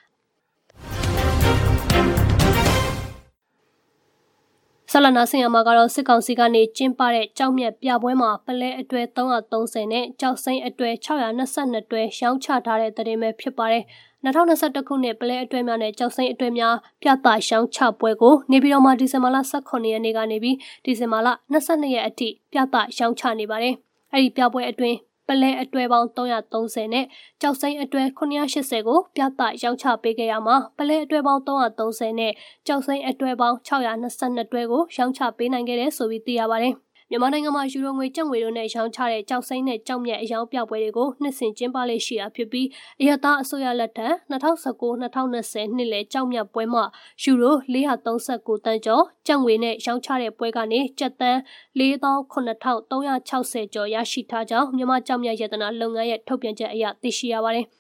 Speaker 3: ဆလနာဆင်ရမှာကတော့စစ်ကောင်စီကနေကျင်းပတဲ့ကြောက်မြက်ပြပွဲမှာပလဲအတွဲ330နဲ့ကြောက်စိမ့်အတွဲ622တွဲရောင်းချထားတဲ့တရင်ပဲဖြစ်ပါတယ်။2021ခုနှစ်ပလဲအတွဲများနဲ့ကြောက်စိမ့်အတွဲများပြသရှောင်းချပွဲကိုနေပြည်တော်မှာဒီဇင်ဘာလ18ရက်နေ့ကနေပြီးဒီဇင်ဘာလ22ရက်အထိပြသရှောင်းချနေပါတယ်။အဲဒီပြပွဲအတွင်း ပလဲအတွဲပေါင်း330နဲ့ကြောက်စိမ့်အတွဲ980ကိုပြသရောင်းချပေးခဲ့ရမှာပလဲအတွဲပေါင်း330နဲ့ကြောက်စိမ့်အတွဲပေါင်း622တွဲကိုရောင်းချပေးနိုင်ခဲ့တယ်ဆိုပြီးသိရပါတယ်။ မြန်မာနိုင်ငံမှာယူရိုငွေကျပ်ငွေတို့နဲ့ရောင်းချတဲ့ကြောက်စိမ့်နဲ့ကြောက်မြက်အယောင်ပြပွဲတွေကိုနှစ်စဉ်ကျင်းပလေ့ရှိတာဖြစ်ပြီးအရသာအစိုးရလက်ထက်2019-2020နှစ်လယ်ကြောက်မြက်ပွဲမှာယူရို439တန်းကျော်ကျပ်ငွေနဲ့ရောင်းချတဲ့ပွဲကနေကျပ်တန်း49360ကျော်ရရှိထားကြောင်းမြန်မာကြောက်မြက်ရတနာလုပ်ငန်းရဲ့ထုတ်ပြန်ချက်အရသိရှိရပါတယ်။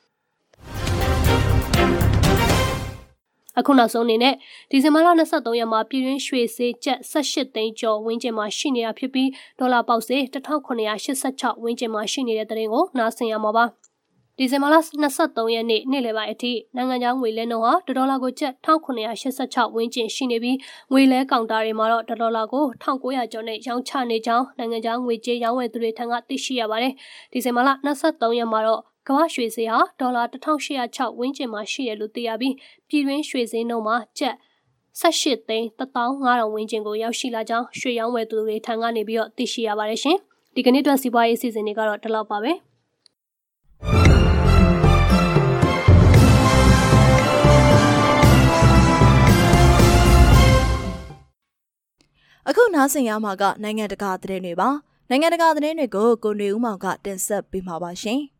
Speaker 3: အခုနောက်ဆုံးအနေနဲ့ဒီဇင်ဘာလ23ရက်မှာပြည်တွင်းရွှေဈေးကျပ်18သိန်းကျော်ဝန်းကျင်မှာရှိနေတာဖြစ်ပြီးဒေါ်လာပေါက်ဈေး1986ဝန်းကျင်မှာရှိနေတဲ့တဲ့ရင်ကိုနားဆင်ရမှာပါဒီဇင်ဘာလ23ရက်နေ့နေ့လယ်ပိုင်းအထိနိုင်ငံခြားငွေလဲနှုန်းဟာဒေါ်လာကိုကျပ်1986ဝန်းကျင်ရှိနေပြီးငွေလဲကောင်တာတွေမှာတော့ဒေါ်လာကို1900ကျော်နဲ့ရောင်းချနေကြောင်းနိုင်ငံခြားငွေကြေးရောင်းဝယ်သူတွေထံကသိရှိရပါတယ်။ဒီဇင်ဘာလ23ရက်မှာတော့ ကမ္ဘာရွှေဈေးဟာဒေါ်လာ1806ဝန်းကျင်မှာရှိတယ်လို့သိရပြီးပြည်တွင်းရွှေဈေးနှုန်းမှာကျပ်18သိန်း15000ဝန်းကျင်ကိုရောက်ရှိလာကြောင်းရွှေရောင်းဝယ်သူတွေထံကနေပြီးတော့သိရှိရပါတယ်ရှင်။ဒီကနေ့အတွက်စီးပွားရေးအစီအစဉ်တွေကတော့ဒီလောက်ပါပဲ။
Speaker 1: အခုနားဆင်ရမှာကနိုင်ငံတကာသတင်းတွေပါနိုင်ငံတကာသတင်းတွေကိုကိုနေဦးမောင်ကတင်ဆက်ပေးမှာပါရှင်။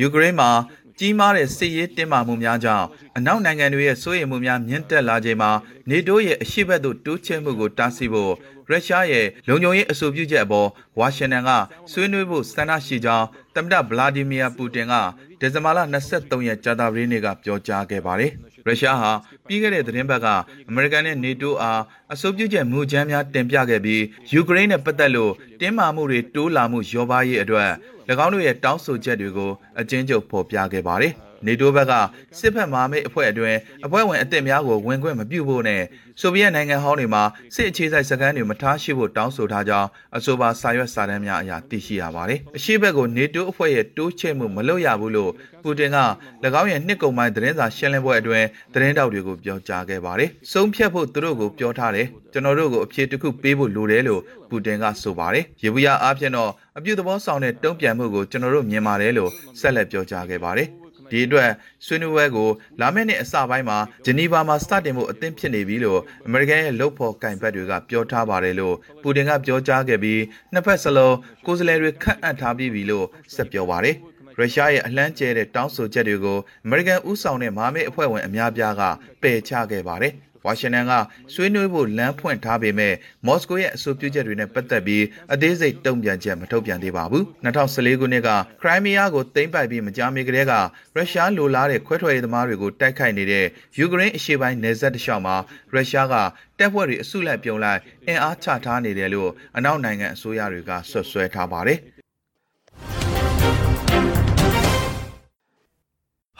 Speaker 4: ယူကရိန်းမှာကြီးမားတဲ့စစ်ရေးတင်းမာမှုများကြောင့်အနောက်နိုင်ငံတွေရဲ့စိုးရိမ်မှုများမြင့်တက်လာချိန်မှာနေတိုးရဲ့အရှိတ်သို့တိုးချဲ့မှုကိုတားဆီးဖို့ရုရှားရဲ့လုံခြုံရေးအဆိုပြုချက်အပေါ်ဝါရှင်တန်ကဆွေးနွေးဖို့ဆန္ဒရှိကြောင်းသမ္မတဗလာဒီမီယာပူတင်ကဒီဇင်ဘာလ23ရက်ကြာသပတေးနေ့ကပြောကြားခဲ့ပါတယ်။ ရုရှားဟာပြီးခဲ့တဲ့သတင်းပတ်ကအမေရိကန်နဲ့နေတိုးအားအဆိုပြုချက်မူကြမ်းများတင်ပြခဲ့ပြီးယူကရိန်းနဲ့ပတ်သက်လို့တင်းမာမှုတွေတိုးလာမှုလျော့ပါးရေးအတွက်၎င်းတို့ရဲ့တောင်းဆိုချက်တွေကိုအကျဉ်းချုပ်ဖော်ပြခဲ့ပါတယ်။ နေတိုးဘက်ကစစ်ဖက်မာမိတ်အဖွဲ့အတွင်းအဖွဲ့ဝင်အသစ်များကိုဝင်ခွင့်မပြုဖို့နဲ့ဆိုဗီယက်နိုင်ငံဟောင်းတွေမှာစစ်အခြေစိုက်စခန်းတွေမထားရှိဖို့တောင်းဆိုထားကြောင်းအဆိုပါစာရွက်စာတမ်းများအရာသိရှိရပါတယ်။အရှိဘက်ကိုနေတိုးအဖွဲ့ရဲ့တိုးချဲ့မှုမလုပ်ရဘူးလို့ပူတင်က၎င်းရဲ့နှစ်ကုန်ပိုင်းသတင်းစာရှင်းလင်းပွဲအတွင်းသတင်းတောက်တွေကိုပြောကြားခဲ့ပါတယ်။ဆုံးဖြတ်ဖို့သူတို့ကိုပြောထားတယ်။ကျွန်တော်တို့ကိုအဖြေတစ်ခုပေးဖို့လိုတယ်လို့ပူတင်ကဆိုပါတယ်။ရေဘူးရအားဖြင့်တော့အပြုသဘောဆောင်တဲ့တုံ့ပြန်မှုကိုကျွန်တော်တို့မြင်ပါတယ်လို့ဆက်လက်ပြောကြားခဲ့ပါတယ်။ ဒီအတွက်ဆွေးနွေးပွဲကိုလာမယ့်နှစ်အစပိုင်းမှာဂျနီဗာမှာစတင်ဖို့အသင့်ဖြစ်နေပြီလို့အမေရိကန်ရဲ့လုပ်ဖော်ကင်ဘက်တွေကပြောထားပါတယ်လို့ပူတင်ကပြောကြားခဲ့ပြီးနှစ်ဖက်စလုံးကိုယ်စားလှယ်တွေခန့်အပ်ထားပြီးပြီလို့ဆက်ပြောပါတယ်ရုရုရှားရဲ့အလန်းကျဲတဲ့တောင်းဆိုချက်တွေကိုအမေရိကန်ဥဆောင်တဲ့မဟာမိတ်အဖွဲ့ဝင်အများပြားကပယ်ချခဲ့ပါတယ်။ ဝါရှင်တန်ကဆွေးနွေးဖို့လမ်းဖွင့်ထားပေမဲ့မော်စကိုရဲ့အဆိုပြုချက်တွေနဲ့ပတ်သက်ပြီးအသေးစိတ်တုံ့ပြန်ချက်မထုတ်ပြန်သေးပါဘူး2014ခုနှစ်ကခရိုင်းမီးယားကိုသိမ်းပိုက်ပြီးမကြာမီကတည်းကရုရှားလိုလားတဲ့ခွဲထွက်ရေးသမားတွေကိုတိုက်ခိုက်နေတဲ့ယူကရိန်းအရှေ့ပိုင်းနယ်စပ်တစ်လျှောက်မှာရုရှားကတပ်ဖွဲ့တွေအစုလိုက်ပြုံလိုက်အင်အားချထားနေတယ်လို့အနောက်နိုင်ငံအစိုးရတွေကဆွတ်ဆွဲထားပါတယ်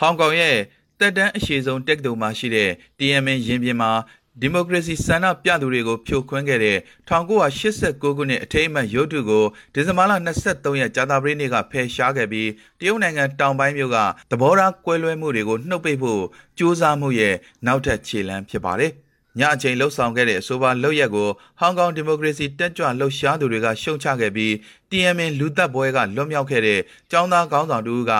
Speaker 4: ဟောင်ကောင်ရဲ့ တက်တန်းအရှိဆုံးတက္ကသိုလ်မှာရှိတဲ့ TMN ရင်ပြင်မှာဒီမိုကရေစီဆန္ဒပြသူတွေကိုဖြိုခွင်းခဲ့တဲ့1989ခုနှစ်အထိမ်းအမှတ်ရုပ်ထုကိုဒီဇင်ဘာလ23ရက်ကြာသပတေးနေ့ကဖယ်ရှားခဲ့ပြီးတရုတ်နိုင်ငံတောင်ပိုင်းမြို့ကသဘောထားကွဲလွဲမှုတွေကိုနှုတ်ပိတ်ဖို့ကြိုးစားမှုရဲ့နောက်ထပ်ခြေလှမ်းဖြစ်ပါတယ်။ ညအချိန်လှုပ်ဆောင်ခဲ့တဲ့အဆိုပါလုပ်ရက်ကိုဟောင်ကောင်ဒီမိုကရေစီတက်ကြွလှုပ်ရှားသူတွေကရှုံချခဲ့ပြီး TMN လူသက်ပွဲကလွတ်မြောက်ခဲ့တဲ့ចောင်းသားကောင်းဆောင်တူက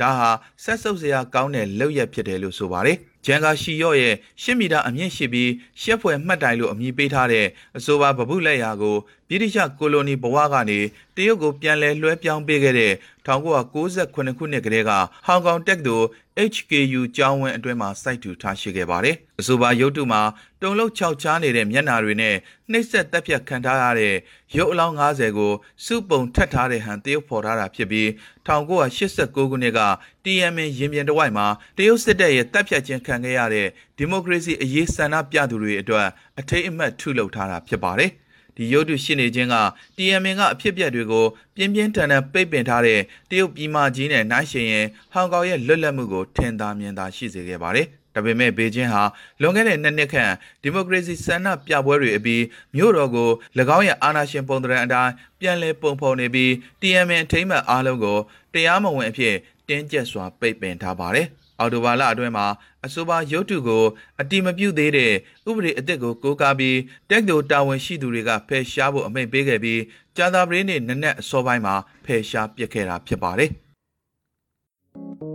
Speaker 4: ဒါဟာဆက်ဆုပ်စရာကောင်းတဲ့လုပ်ရက်ဖြစ်တယ်လို့ဆိုပါတယ်ဂျန်ကာရှီယော့ရဲ့ရှစ်မီတာအမြင့်ရှိပြီးရှက်ဖွယ်မှတ်တိုင်လို့အမည်ပေးထားတဲ့အဆိုပါဗပုလက်ရာကို ဗြိတိရှကိုလိုနီဘဝကနေတရုတ်ကိုပြန်လည်လွှဲပြောင်းပေးခဲ့တဲ့1998ခုနှစ်ကတည်းကဟောင်ကောင်တက္ကသိုလ် HKU ကျောင်းဝင်းအတွင်းမှာစိုက်ထူထားရှိခဲ့ပါတယ်။အဆိုပါရုပ်တုမှာတုံလုံးခြောက်ချားနေတဲ့မျက်နာတွေနဲ့နှိပ်စက်တက်ပြတ်ခံထားရတဲ့ရုပ်အလောင်း90ကိုစုပုံထပ်ထားတဲ့ဟန်တရုတ်ဖော်ထားတာဖြစ်ပြီး1989ခုနှစ်က TMN ရင်ပြင်တဝိုက်မှာတရုတ်စစ်တပ်ရဲ့တပ်ဖြတ်ခြင်းခံခဲ့ရတဲ့ဒီမိုကရေစီအရေးဆန္ဒပြသူတွေအတွက်အထိတ်အမှတ်ထုလုပ်ထားတာဖြစ်ပါတယ်။ ဒီရုပ်တုရှိနေခြင်းက TMN ကအဖြစ်ပြက်တွေကိုပြင်းပြင်းထန်ထန်ပိတ်ပင်ထားတဲ့တရုတ်ပြည်မကြီးနဲ့နှိုင်းယှဉ်ရင်ဟောင်ကောင်ရဲ့လွတ်လပ်မှုကိုထင်သာမြင်သာရှိစေခဲ့ပါတယ်။ဒါပေမဲ့ဘေကျင်းဟာလွန်ခဲ့တဲ့နှစ်နှစ်ခန့်ဒီမိုကရေစီဆန္ဒပြပွဲတွေအပြီးမြို့တော်ကို၎င်းရဲ့အာဏာရှင်ပုံသဏ္ဍာန်အတိုင်းပြန်လည်ပုံဖော်နေပြီး TMN အထိမ်းအမှတ်အားလုံးကိုတရားမဝင်အဖြစ်တင်းကျပ်စွာပိတ်ပင်ထားပါတယ်။အော်တိုဘာလအတွင်းမှာ အဆိုပါရုပ်တုကိုအတိမပြုသေးတဲ့ဥပဒေအသစ်ကိုကိုးကားပြီးတက်တိုတာဝန်ရှိသူတွေကဖယ်ရှားဖို့အမိန့်ပေးခဲ့ပြီးကြာသပတေးနေ့နနက်အစောပိုင်းမှာဖယ်ရှားပစ်ခဲ့တာဖြစ်ပါတယ်။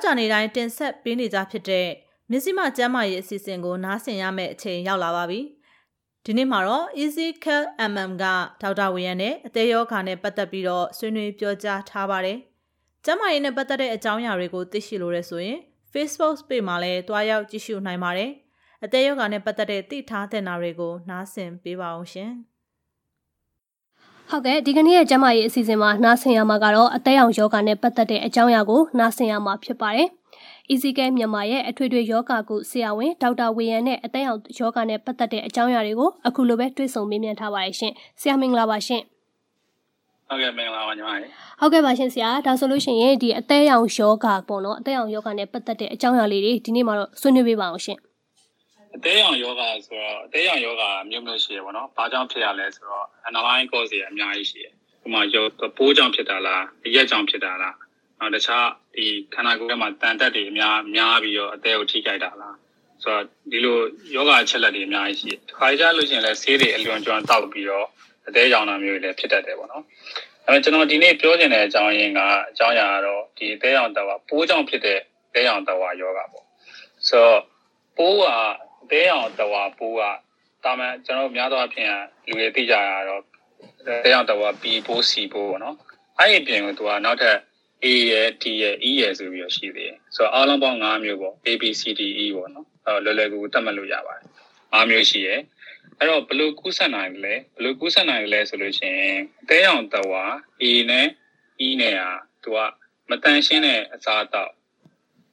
Speaker 2: က်ကြနေတိုင်းတင်ဆက်ပေးနေကြဖြစ်တဲ့မြစည်းမကျမ်းမာရေးအစီအစဉ်ကိုနားဆင်ရမယ့်အချိန်ရောက်လာပါပြီ။ဒီနေ့မှာတော့ Easy Care MM ကဒေါက်တာဝေယံနဲ့အသေးရောဂါနဲ့ပတ်သက်ပြီးတော့ဆွေးနွေးပြောကြားထားပါတယ်။ကျမ်းမာရေးနဲ့ပတ်သက်တဲ့အကြောင်းအရာတွေကိုသိရှိလိုရဆိုရင် Facebook page မှာလည်းတွားရောက်ကြည့်ရှုနိုင်ပါတယ်။အသေးရောဂါနဲ့ပတ်သက်တဲ့သိထားတဲ့နာတွေကိုနားဆင်ပေးပါအောင်ရှင်။
Speaker 3: ဟုတ်ကဲ့ဒီကနေ့ရဲ့ကျမကြီးအစီအစဉ်မှာနားဆင်ရမှာကတော့အသက်အရောင်ယောဂနဲ့ပတ်သက်တဲ့အကြောင်းအရာကိုနားဆင်ရမှာဖြစ်ပါတယ်။ EasyCare မြန်မာရဲ့အထွေထွေယောဂကုဆရာဝန်ဒေါက်တာဝေယံနဲ့အသက်အရောင်ယောဂနဲ့ပတ်သက်တဲ့အကြောင်းအရာတွေကိုအခုလိုပဲတွေ့ဆုံမေးမြန်းထားပါတယ်ရှင်။ဆရာမင်္ဂလာပါရှင်။
Speaker 5: ဟုတ်ကဲ့မင်္ဂလာပါညီမလေး။
Speaker 3: ဟုတ်ကဲ့ပါရှင်ဆရာ။ဒါဆိုလို့ရှိရင်ဒီအသက်အရောင်ယောဂပေါ့နော်အသက်အရောင်ယောဂနဲ့ပတ်သက်တဲ့အကြောင်းအရာလေးတွေဒီနေ့မှာတော့ဆွေးနွေးပေးပါအောင်ရှင်။
Speaker 5: အသေးရောင်ယောဂဆိုတော့အသေးရောင်ယောဂမျိုးမျိုးရှိရပါတော့။ဘာကြောင့်ဖြစ်ရလဲဆိုတော့ underlying cause တွေအများကြီးရှိတယ်။ဥပမာယောပိုးကြောင့်ဖြစ်တာလား၊ရက်ကြောင့်ဖြစ်တာလား။နောက်တခြားဒီခန္ဓာကိုယ်ထဲမှာတန်တက်တွေအများများပြီးတော့အသေးကိုထိခိုက်တာလား။ဆိုတော့ဒီလိုယောဂအချက်လက်တွေအများကြီးရှိတယ်။ခါကြလို့ရှိရင်လည်းဆေးတွေအလွန်ကျွမ်းတောက်ပြီးတော့အသေးရောင်တာမျိုးတွေလည်းဖြစ်တတ်တယ်ပေါ့နော်။အဲကျွန်တော်ဒီနေ့ပြောချင်တဲ့အကြောင်းရင်းကအကြောင်းအရာကတော့ဒီအသေးရောင်တဝါပိုးကြောင့်ဖြစ်တဲ့အသေးရောင်တဝါယောဂပေါ့။ဆိုတော့ပိုးကအ သေးအောင်တဝါပိုးကတာမန်ကျွန်တော်များသောအားဖြင့်လူတွေသိကြရတော့သေးအောင်တဝါ B ပိုး C ပိုးပေါ့နော်အဲ့ဒီပြင်ကသူကနောက်ထပ် A ရယ် D ရယ် E ရယ်ဆိုပြီးတော့ရှိသေးတယ်ဆိုတော့အားလုံးပေါင်း5မျိုးပေါ့ A B C D E ပေါ့နော်အဲလွယ်လွယ်ကူကူတတ်မှတ်လို့ရပါတယ်5မျိုးရှိရယ်အဲ့တော့ဘယ်လိုကူးဆက်နိုင်လဲဘယ်လိုကူးဆက်နိုင်လဲဆိုလို့ရှိရင်အသေးအောင်တဝါ A နဲ့ E နဲ့อ่ะသူကမတန်ရှင်းတဲ့အစားအသောက်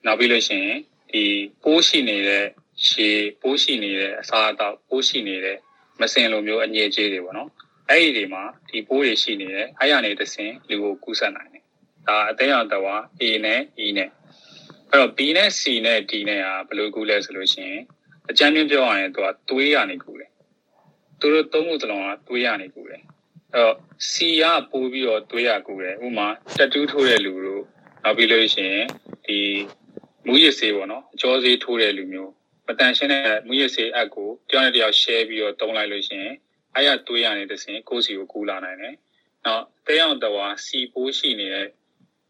Speaker 5: နောက်ပြီးလို့ရှိရင်ဒီပိုးရှိနေတဲ့ ရှည်ပိုးရှိနေတဲ့အစားအသောက်ပိုးရှိနေတဲ့မစင်လိုမျိုးအငြိအကျေးတွေပေါ့နော်အဲ့ဒီတွေမှာဒီပိုးတွေရှိနေတယ်အဲ့ရနေတစ်ဆင်လူကိုကူးစက်နိုင်တယ်ဒါအသေးအောင်တော့ A နဲ့ E နဲ့အဲ့တော့ B နဲ့ C နဲ့ D နဲ့ဟာဘယ်လိုကူးလဲဆိုလို့ရှိရင်အကြမ်းပြင်းပြောရရင်သူကသွေးရနေကူတယ်သူတို့သုံးခုစလုံးကသွေးရနေကူတယ်အဲ့တော့ C ကပိုးပြီးတော့သွေးရကူတယ်ဥမာတက်တူးထိုးတဲ့လူတို့နောက်ပြီးလို့ရှိရင်ဒီမူရစ်ဆေးပေါ့နော်အကျော်ဆေးထိုးတဲ့လူမျိုး မတန်ရှင်းတဲ့မူရစ်ဆေးအပ်ကိုတယောက်နဲ့တယောက် share ပြီးတော့တုံးလိုက်လို့ရှိရင်အဲ့ရသွေးရနေတစဉ်ကိုယ်စီကိုကူးလာနိုင်တယ်နောက်တဲအောင်တဝါစီပိုးရှိနေတဲ့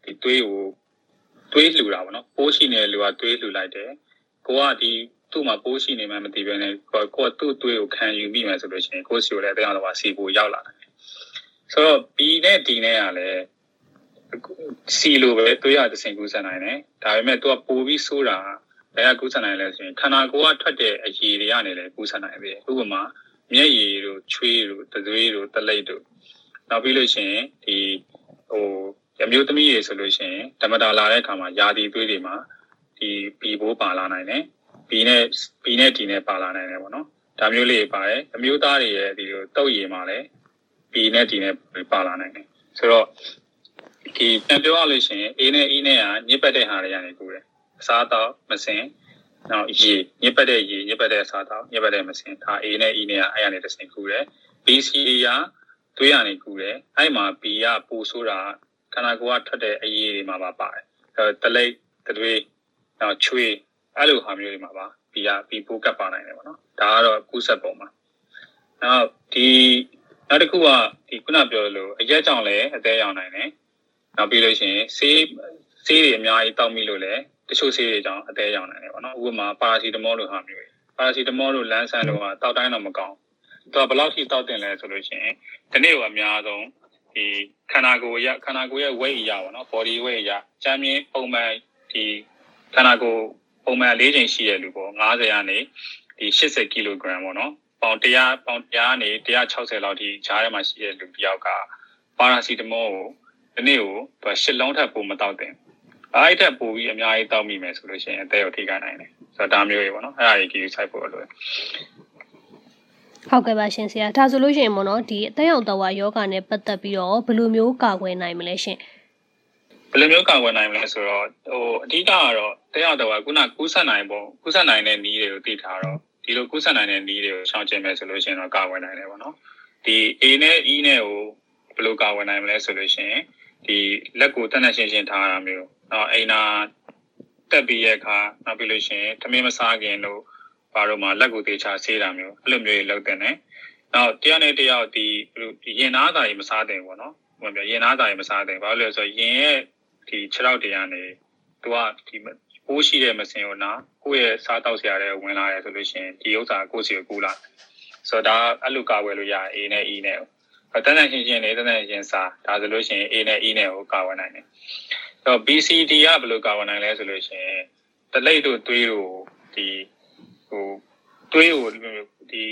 Speaker 5: ဒီသွေးကိုသွေးလှူတာပေါ့နော်ပိုးရှိနေတဲ့လူကသွေးလှူလိုက်တယ်ကိုကဒီသူ့မှာပိုးရှိနေမှမသိဘဲနဲ့ကိုကသူ့သွေးကိုခံယူမိမယ်ဆိုလို့ရှိရင်ကိုယ်စီကိုလည်းတဲအောင်တဝါစီပိုးရောက်လာတယ်ဆိုတော့ B နဲ့ D နဲ့ကလည်းစီလိုပဲသွေးရတစ်စင်ကူးစက်နိုင်တယ်ဒါပေမဲ့သူကပိုပြီးဆိုးတာ ဘယ်ကကူးစက်နိုင်လဲဆိုရင်ခန္ဓာကိုယ်ကထွက်တဲ့အရည်တွေကနေလည်းကူးစက်နိုင်ပြီဥပမာမျက်ရည်တို့ချွေးတို့တသွေးတို့တလိပ်တို့နောက်ပြီးလို့ရှိရင်ဒီဟိုရမျိုးသမီးတွေဆိုလို့ရှိရင်ဓမ္မတာလာတဲ့အခါမှာယာတီသွေးတွေမှာဒီဘီဘိုးပါလာနိုင်တယ်ဘီနဲ့ဘီနဲ့ဒီနဲ့ပါလာနိုင်တယ်ပေါ့နော်ဒါမျိုးလေးပါတယ်အမျိုးသားတွေရဲ့ဒီလိုတုတ်ရည်မှာလည်းဘီနဲ့ဒီနဲ့ပါလာနိုင်တယ်ဆိုတော့ဒီပြန်ပြောရလို့ရှိရင် A နဲ့ E နဲ့ကညစ်ပတ်တဲ့ဟာတွေကနေကူတယ် အစားအသောက်မစင်နောက်ရေညစ်ပတ်တဲ့ရေညစ်ပတ်တဲ့အစားအသောက်ညစ်ပတ်တဲ့မစင်ဒါ A နဲ့ E နဲ့ကအဲ့ရနေတစ်စင်ကူတယ် BC ကသွေးရနေကူတယ်အဲ့မှာ B ကပူဆိုးတာခန္ဓာကိုယ်ကထွက်တဲ့အရည်တွေမှာပါပါတယ်တလိပ်တတွေးနောက်ချွေးအဲ့လိုဟာမျိုးတွေမှာပါ B က B ပိုးကပ်ပါနိုင်တယ်ပေါ့နော်ဒါကတော့ကူးဆက်ပုံပါနောက်ဒီနောက်တစ်ခုကဒီခုနပြောလို့အရက်ကြောင့်လည်းအသေးရောင်နိုင်တယ်နောက်ပြီးလို့ရှိရင်ဆေးဆေးတွေအများကြီးတောက်မိလို့လည်း တချို့ဆေးတွေကြောင့်အသေးရောင်နိုင်တယ်ပေါ့နော်ဥပမာပါရာစီတမောလိုဟာမျိုးပါရာစီတမောလိုလမ်းဆန်းလိုကတောက်တိုင်းတော့မကောင်းသူကဘယ်လောက်ထိတောက်တင်လဲဆိုလို့ရှိရင်ဒီနေ့ကအများဆုံးဒီခန္ဓာကိုယ်ရခန္ဓာကိုယ်ရဲ့ weight ရပါတော့ body weight ရချမ်းမြင်ပုံမှန်ဒီခန္ဓာကိုယ်ပုံမှန်၄ချိန်ရှိတဲ့လူပေါ့90ကနေဒီ80 kg ပေါ့နော်ပေါင်100ပေါင်100နေ160လောက်ထိဈားထဲမှာရှိတဲ့လူတစ်ယောက်ကပါရာစီတမောကိုဒီနေ့ကိုသူရှစ်လုံးထပ်ပို့မတောက်တင် အဲ့ထက်ပိုပြီးအများကြီးတောက်မိမယ်ဆိုလို့ရှိရင်အသက်ကိုထိခိုက်နိုင်တယ်ဆိုတော့ဒါမျိုးတွေပေါ့နော်အဲ့ဒါကြီးကြီးဆိုင်ဖို့လိုတယ်
Speaker 3: ဟုတ်ကဲ့ပါရှင်ဆရာဒါဆိုလို့ရှိရင်ပေါ့နော်ဒီအသက်ရောင်တော်ဝါယောဂနဲ့ပတ်သက်ပြီးတော့ဘယ်လိုမျိုးကာကွယ်နိုင်မလဲရှင်
Speaker 5: ဘယ်လိုမျိုးကာကွယ်နိုင်မလဲဆိုတော့ဟိုအဓိကကတော့တက်ရောက်တော့ခုနကူးဆက်နိုင်ပုံကူးဆက်နိုင်တဲ့နည်းတွေကိုသိထားတော့ဒီလိုကူးဆက်နိုင်တဲ့နည်းတွေကိုရှောင်ကျဉ်မယ်ဆိုလို့ရှိရင်တော့ကာကွယ်နိုင်တယ်ပေါ့နော်ဒီ A နဲ့ E နဲ့ကိုဘယ်လိုကာကွယ်နိုင်မလဲဆိုလို့ရှိရင်ဒီလက်ကိုတက်နေရှင်းရှင်းထားရတာမျိုး နော်အိမ်နာတက်ပြီးရဲ့အခါနောက်ပြီးလို့ရှိရင်သမင်းမစားခင်လို့ဘာလို့မှလက်ကိုတေချာဆေးတာမျိုးအဲ့လိုမျိုးတွေလုပ်တဲ့နဲ့နောက်တရားနဲ့တရားဒီရင်နာတာကြီးမစားတဲ့ပေါ့နော်ဟိုပြောရင်နာတာကြီးမစားတဲ့ဘာလို့လဲဆိုတော့ရင်ရဲ့ဒီ6ရောက်တရားနေသူကဒီပိုးရှိတဲ့မစင်ကိုနာကိုယ့်ရဲ့စားတောက်စရာတွေဝင်လာတယ်ဆိုလို့ရှိရင်ဒီဥစ္စာကိုယ့်စီကိုကူးလာဆိုတော့ဒါအဲ့လိုကာဝယ်လို့ရ A နဲ့ E နဲ့ တန်းတန်းရှင်းရှင်းလေးတန်းတန်းရှင်းစားဒါဆိုလို့ရှိရင် A နဲ့ E နဲ့ကိုကာဝယ်နိုင်တယ်ဆိုတော့ BCD ကဘယ်လိုကာဝယ်နိုင်လဲဆိုလို့ရှိရင်တလိပ်တို့သွေးတို့ဒီဟိုသွေးကိုဒီ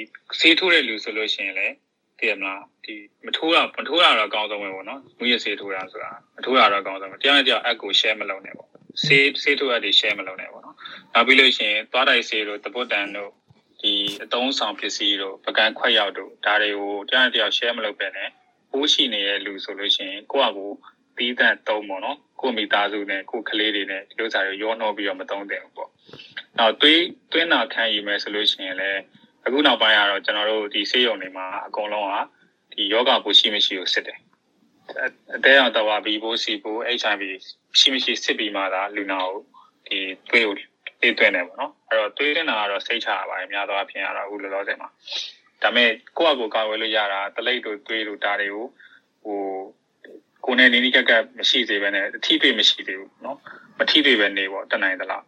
Speaker 5: ဆေးထိုးတဲ့လူဆိုလို့ရှိရင်လည်းသိရမလားဒီမထိုးတာမထိုးတာတော့အကောင်းဆုံးပဲပေါ့နော်မူရဆေးထိုးတာဆိုတာမထိုးတာတော့အကောင်းဆုံးပဲတရားနဲ့တရားအက်ကို share မလုပ်နဲ့ပေါ့ဆေးဆေးထိုးရတဲ့ share မလုပ်နဲ့ပေါ့နော်နောက်ပြီးလို့ရှိရင်သွားတိုက်ဆေးတို့တပုတ်တန်တို့ ဒီအတုံးဆောင်ပစ္စည်းတို့ပကံခွက်ရောက်တို့ဒါတွေကိုတရားနဲ့တရား share မလုပ်ပဲနဲ့ပိုးရှိနေတဲ့လူဆိုလို့ရှိရင်ကိုယ့်အကူတီးတန့်သုံးပေါ့နော်ကိုမိသားစုနဲ့ကိုကလေးတွေနဲ့ဒီလိုစားရောရောနှောပြီးတော့မသုံးသင့်ဘူးပေါ့။နောက်သွေးသွင်းတာခံယူမယ်ဆိုလို့ရှိရင်လည်းအခုနောက်ပိုင်းကတော့ကျွန်တော်တို့ဒီဆေးရုံတွေမှာအကုန်လုံးကဒီယောဂပိုးရှိမရှိကိုစစ်တယ်အတဲအောင်တော့ဘီဘိုးစီဘိုး HIV ရှိမရှိစစ်ပြီးမှသာလူနာကိုဒီသွေးကိုတေး သွင်းတယ်ပေါ့နော်အဲ့တော့သွေးတင်တာကတော့စိတ်ချရပါတယ်များသောအားဖြင့်ကတော့အခုလောလောဆယ်မှာဒါပေမဲ့ကိုယ့်အကိုကာဝယ်လို့ရတာတလိပ်တို့သွေးတို့ဒါတွေကိုဟိုကိုယ်နဲ့နီးနီးကပ်ကပ်မရှိစေဘဲနဲ့အထီးတွေမရှိသေးဘူးเนาะမထီးတွေပဲနေပေါ့တနိုင်သလား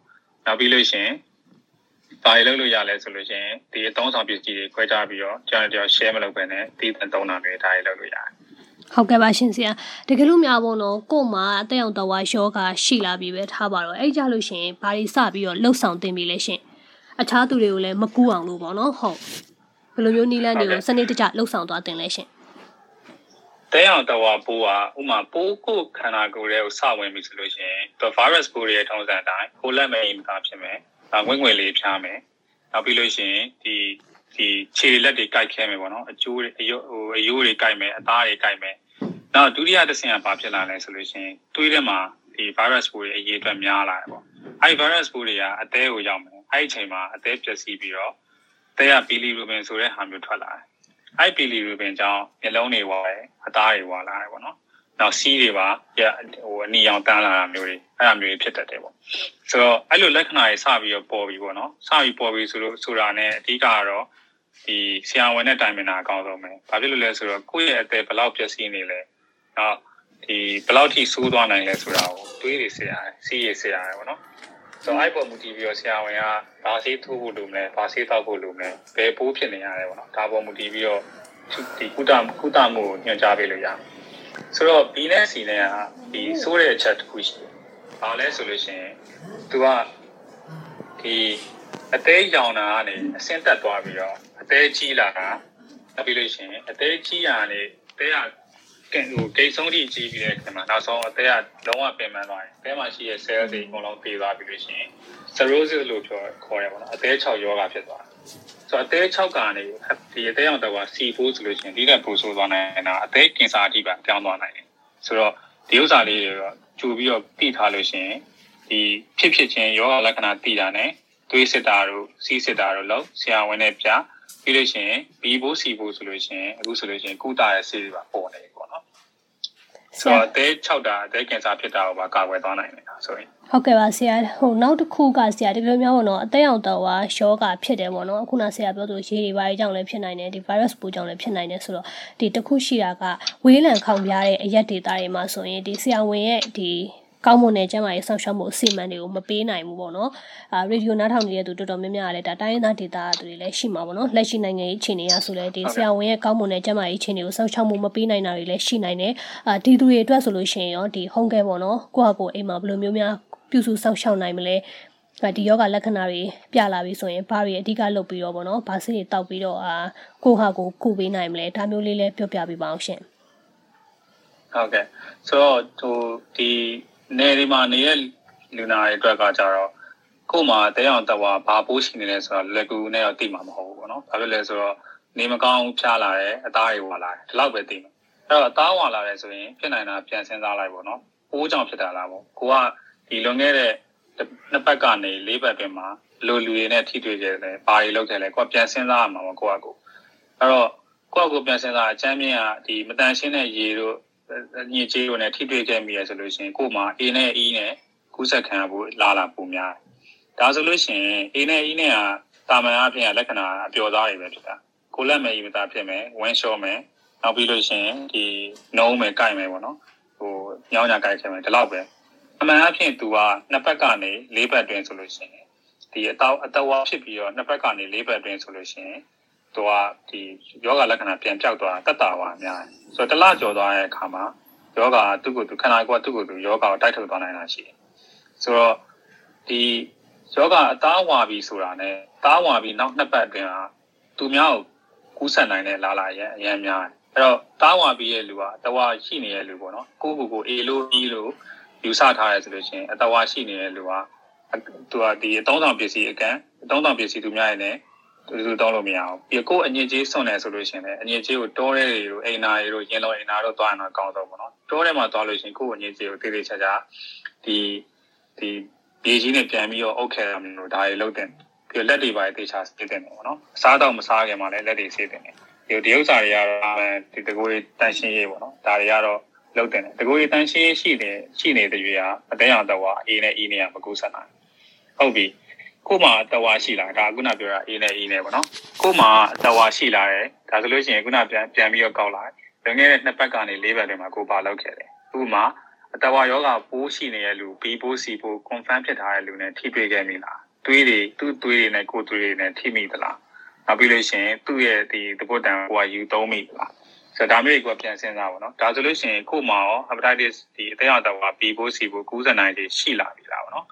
Speaker 5: နောက်ပြီးလို့ရှင်ဘာတွေလုပ်လို့ရလဲဆိုလို့ရှင်ဒီအသုံးဆောင်ပစ္စည်းတွေခွဲခြားပြီးတော့ကြောင်ကြောင် share မလုပ်ဘဲနဲ့ဒီသုံးတာတွေဒါတွေလုပ်လို့ရတယ်
Speaker 3: ဟုတ်ကဲ့ပါရှင်ဆရာတကယ်လို့များပေါ့နော်ကို့မှာအသက်အောင်တော်ဝါယောဂရှိလာပြီပဲထားပါတော့အဲ့ကြလို့ရှင်ဘာတွေစပြီးတော့လှုပ်ဆောင်တင်ပြီလဲရှင်အခြားသူတွေကိုလည်းမကူအောင်လို့ပေါ့နော်ဟုတ်ဘယ်လိုမျိုးနီးလန်းတွေကိုစနစ်တကျလှုပ်ဆောင်သွားတင်လဲရှင်
Speaker 5: တဲအောင်တဝါပိုးကဥမာပိုးကိုခန္ဓာကိုယ်ရဲ့ကိုစဝင်ပြီဆိုလို့ရှိရင်သူ virus ပိုးရဲ့ထုံးစံတိုင်းကိုလက်မဲ့အိမ်သာဖြစ်မယ်။ငွေ့ငွေလေးဖြားမယ်။နောက်ပြီးလို့ရှိရင်ဒီ ဒီခြေလက်တွေကိုက်ခဲမယ်ပေါ့နော်။အကျိုးတွေအယိုးဟိုအယိုးတွေကိုက်မယ်အသားတွေကိုက်မယ်။နောက်ဒုတိယတစ်ဆင့်ကဘာဖြစ်လာလဲဆိုလို့ရှိရင်တွေးထဲမှာဒီ virus ပိုးရဲ့အရေးအတွက်များလာတယ်ပေါ့။အဲဒီ virus ပိုးတွေကအသေးကိုရောက်မယ်။အဲဒီအချိန်မှာအသေးပျက်စီးပြီးတော့တဲရဘီလီရူဘင်ဆိုတဲ့ဟာမျိုးထွက်လာတယ်အဲ့ပီလီရူပင်ကြောင့်မျက်လုံးတွေဝါတယ်အသားတွေဝါလာတယ်ပေါ့နော် နောက်စီးတွေပါဟိုအနီအောင်တန်းလာတာမျိုးတွေအဲ့ဒါမျိုးတွေဖြစ်တတ်တယ်ပေါ့ဆိုတော့အဲ့လိုလက္ခဏာတွေစပြီးတော့ပေါ်ပြီးပေါ့နော်စပြီးပေါ်ပြီးဆိုလို့ဆိုတာနဲ့အဓိကကတော့ဒီဆရာဝန်နဲ့တိုင်ပင်တာအကောင်းဆုံးပဲဘာဖြစ်လို့လဲဆိုတော့ကိုယ့်ရဲ့အသက်ဘယ်လောက်ပျက်စီးနေလဲနောက်ဒီဘယ်လောက်ထိဆိုးသွားနိုင်လဲဆိုတာကိုတွေးနေစေရတယ်စီးရစေရတယ်ပေါ့နော်ဆိုတော့အဲ့ပေါ်မူတည်ပြီးတော့ဆရာဝန်ကဘာဆေးထိုးဖို့လိုမလဲဘာဆေးတောက်ဖို့လိုမလဲဘယ်ပိုးဖြစ်နေရတယ်ပေါ့နော်ဒါပေါ်မူတည်ပြီးတော့ဒီကုသကုသမှုကိုညွှန်ကြားပေးလို့ရတယ် ဆိုတော့ B နဲ့ C နဲ့ကဒီဆိုးတဲ့အချက်တစ်ခုရှိတယ်။ဘာလဲဆိုလို့ရှိရင်သူကဒီအသေးရောင်တာကနေအဆင့်တက်သွားပြီးတော့အသေးကြီးလာတာနောက်ပြီးလို့ရှိရင်အသေးကြီးရာကနေအသေးကကဲဟိုဂိတ်ဆုံးထိကြီးပြီးတဲ့အခါမှာနောက်ဆုံးအသေးကလုံးဝပင်ပန်းသွားတယ်။ဘဲမှာရှိတဲ့ cell တွေအကုန်လုံးပြေးသွားပြီးလို့ရှိရင် cirrhosis လို့ပြောခေါ်ရပါတော့အသေး6ယောဂဖြစ်သွားတယ်။ ဆိုတော့အသေး6ကနေဒီအသေးအောင်တော့ C4 ဆိုလို့ရှိရင်ဒီကပိုဆိုးသွားနိုင်တာအသေးကင်ဆာအထိပါပြောင်းသွားနိုင်တယ်။ဆိုတော့ဒီဥစ္စာလေးတွေတော့ကြိုပြီးတော့သိထားလို့ရှိရင်ဒီဖြစ်ဖြစ်ချင်းယောဂလက္ခဏာသိတာနဲ့သွေးစစ်တာတို့စီးစစ်တာတို့လောက်ဆရာဝန်နဲ့ပြပြီးလို့ရှိရင် B ဘိုး C ဘိုးဆိုလို့ရှိရင်အခုဆိုလို့ရှိရင်ကုသရဲ့ဆေးတွေပါပေါ်နေပြီပေါ့နော် ဆိုတော့အသေး6တာအသေးကင်ဆာဖြစ်တာကိုပါကာကွယ်သွားနိုင်တယ်ဆိုရင်
Speaker 3: ဟုတ်ကဲ့ပါဆရာဟိုနောက်တစ်ခုကဆရာဒီလိုမျိုးပေါ့နော်အသက်အောင်တော့ဟာယောဂဖြစ်တယ်ပေါ့နော်အခုနဆရာပြောသူရေတွေဘာတွေကြောင့်လဲဖြစ်နိုင်တယ်ဒီ virus ပိုးကြောင့်လည်းဖြစ်နိုင်တယ်ဆိုတော့ဒီတစ်ခုရှိတာကဝေးလံခေါင်ပြားတဲ့အရက်ဒေတာတွေမှာဆိုရင်ဒီဆရာဝန်ရဲ့ဒီ ကောင်းမွန်တဲ့ကျန်းမာရေးဆောင်ရှောက်မှုအစီအမံတွေကိုမပေးနိုင်ဘူးပေါ့နော်အာရေဒီယိုနားထောင်နေတဲ့သူတော်တော်များများကလည်းဒါတိုင်းရင်းသားဒေတာတွေလည်းရှိမှာပေါ့နော်လက်ရှိနိုင်ငံရေးအခြေအနေအရဆိုလည်းဒီဆရာဝန်ရဲ့ကောင်းမွန်တဲ့ကျန်းမာရေးအခြေအနေကိုဆောင်ရှောက်မှုမပေးနိုင်တာတွေလည်းရှိနိုင်တယ်အာဒီသူတွေအတွက်ဆိုလို့ရှိရင်ရောဒီ home care ပေါ့နော်ကိုယ့်ဟာကိုယ်အိမ်မှာဘယ်လိုမျိုးများပြုစုဆောင်ရှောက်နိုင်မလဲဒီယောဂလက္ခဏာတွေပြလာပြီဆိုရင်ဘာတွေအဓိကလုပ်ပြီးတော့ဗောနော်ဘာစိတွေတောက်ပြီးတော့အာကိုဟာကိုကုပေးနိုင်မလဲဒါမျိုးလေးလည်းပြောပြပေးပါအောင်ရှင်
Speaker 5: ဟုတ်ကဲ့ဆိုတော့ဟိုဒီ နယ်ဒီမှာနေတဲ့လူနာတွေအတွက်ကကြတော့ကို့မှာတဲအောင်တက်ဝါဘာပိုးရှိနေလဲဆိုတော့လက်ကူနဲ့တော့သိမှာမဟုတ်ဘူးပေါ့နော်ဘာဖြစ်လဲဆိုတော့နေမကောင်းဖျားလာတယ်အသားတွေဝါလာတယ်ဒီလောက်ပဲသိမှာအဲ့တော့အသားဝါလာတယ်ဆိုရင်ဖြစ်နိုင်တာပြန်စဉ်းစားလိုက်ပေါ့နော်ပိုးကြောင့်ဖြစ်တာလားပေါ့ကိုကဒီလွန်ခဲ့တဲ့နှစ်ပတ်ကနေလေးပတ်တွင်မှာလိုလူတွေနဲ့ထိတွေ့ကြတယ်ဘာတွေလုပ်တယ်လဲကိုကပြန်စဉ်းစားရမှာပေါ့ကိုကကိုအဲ့တော့ကိုကကိုပြန်စဉ်းစားအချမ်းမြင့်ကဒီမတန်ရှင်းတဲ့ရေတို့ ညစ်ကြေးတို့နဲ့ထိတွေ့ခဲ့မိရဆိုလို့ရှိရင်ကို့မှာ A နဲ့ E နဲ့ကူးစက်ခံရဖို့လာလာပုံများဒါဆိုလို့ရှိရင် A နဲ့ E နဲ့ကတာမန်အဖြစ်လက္ခဏာအပျော်သားတွေပဲဖြစ်တာကိုလက်မဲ့ E မသားဖြစ်မယ်ဝင်းလျှော့မယ်နောက်ပြီးလို့ရှိရင်ဒီနှုံးမယ်ကြိုက်မယ်ပေါ့နော်ဟိုညောင်းညာကြိုက်ချင်မယ်ဒီလောက်ပဲအမှန်အဖြစ်သူကနှစ်ပတ်ကနေလေးပတ်တွင်ဆိုလို့ရှိရင်ဒီအတော့အတော့ဖြစ်ပြီးတော့နှစ်ပတ်ကနေလေးပတ်တွင်ဆိုလို့ရှိရင် သူကဒီယောဂလက္ခဏာပြန်ပြောက်သွားတာတက်တာပါအများဆိုတော့တလကျော်သွားတဲ့အခါမှာယောဂသူ့ကိုယ်သူခန္ဓာကိုယ်ကသူ့ကိုယ်သူယောဂကိုတိုက်ထုတ်သွားနိုင်တာရှိတယ်ဆိုတော့ဒီယောဂအသားဝါပြီဆိုတာ ਨੇ သားဝါပြီနောက်နှစ်ပတ်အတွင်းဟာသူများကိုကူးဆက်နိုင်တဲ့လာလာရအရင်များအဲ့တော့သားဝါပြီရဲ့လူကတဝါရှိနေတဲ့လူပေါ့နော်ကိုကိုကိုအေလို့ပြီးလို့ယူဆထားရဆိုလို့ရှိရင်အတဝါရှိနေတဲ့လူကသူကဒီအတုံးဆောင်ပစ္စည်းအကန့်အတုံးဆောင်ပစ္စည်းသူများရဲ့ ਨੇ တူတူတောင်းလို့မရအောင်ပြီးကိုယ်အညစ်အကြေးဆွန့်နေဆိုလို့ရှိရင်လည်းအညစ်အကြေးကိုတောတဲ့တွေတို့အိမ်နာတွေတို့ရင်လုံးအိမ်နာတို့သွားရင်တော့အကောင်းဆုံးပေါ့နော်တောထဲမှာသွားလို့ရှိရင်ကိုယ်အညစ်အကြေးကိုတေးသေးချာချာဒီဒီပြေးကြီးနဲ့ပြန်ပြီးတော့အုပ်ခဲရမလို့ဒါတွေလုပ်တဲ့ပြီးလက်တွေပါတေးချာစေးတဲ့ပေါ့နော်အစားတော့မစားခင်မှာလည်းလက်တွေစေးတဲ့ဒီဒီဥစ္စာတွေကတော့ဒီတကိုယ်တန်ရှင်းရေးပေါ့နော်ဒါတွေကတော့လုပ်တဲ့တကိုယ်တန်ရှင်းရေးရှိတယ်ရှိနေတဲ့ရွေကအတဲအောင်တော့အေးနဲ့အီးနဲ့မကူးဆက်နိုင်ဟုတ်ပြီ ကို့မှာတဝါရှိလာဒါခုနပြောတာ A နဲ့ E နဲ့ပေါ့နော်ကို့မှာတဝါရှိလာတယ်ဒါဆိုလို့ရှိရင်ခုနပြန်ပြန်ပြီးတော့ကောက်လာလွန်ခဲ့တဲ့နှစ်ပတ်ကနေလေးပတ်တွင်မှာကိုပါလောက်ခဲ့တယ်ဥပမာတဝါယောဂပိုးရှိနေတဲ့လူ B ပိုး C ပိုး confirm ဖြစ်ထားတဲ့လူနဲ့ထိတွေ့ခဲ့မိလားတွေးတွေသူ့တွေးတွေနဲ့ကိုယ်တွေးတွေနဲ့ထိမိသလားနောက်ပြီးလို့ရှိရင်သူ့ရဲ့ဒီသဘောတန်ကိုကယူသုံးမိသလားဆိုတော့ဒါမျိုးကိုပြန်စဉ်းစားပါတော့ဒါဆိုလို့ရှိရင်ကို့မှာရော hepatitis ဒီအသေးအတဝါ B ပိုး C ပိုးကူးစက်နိုင်တယ်ရှိလာပြီလားပေါ့နော်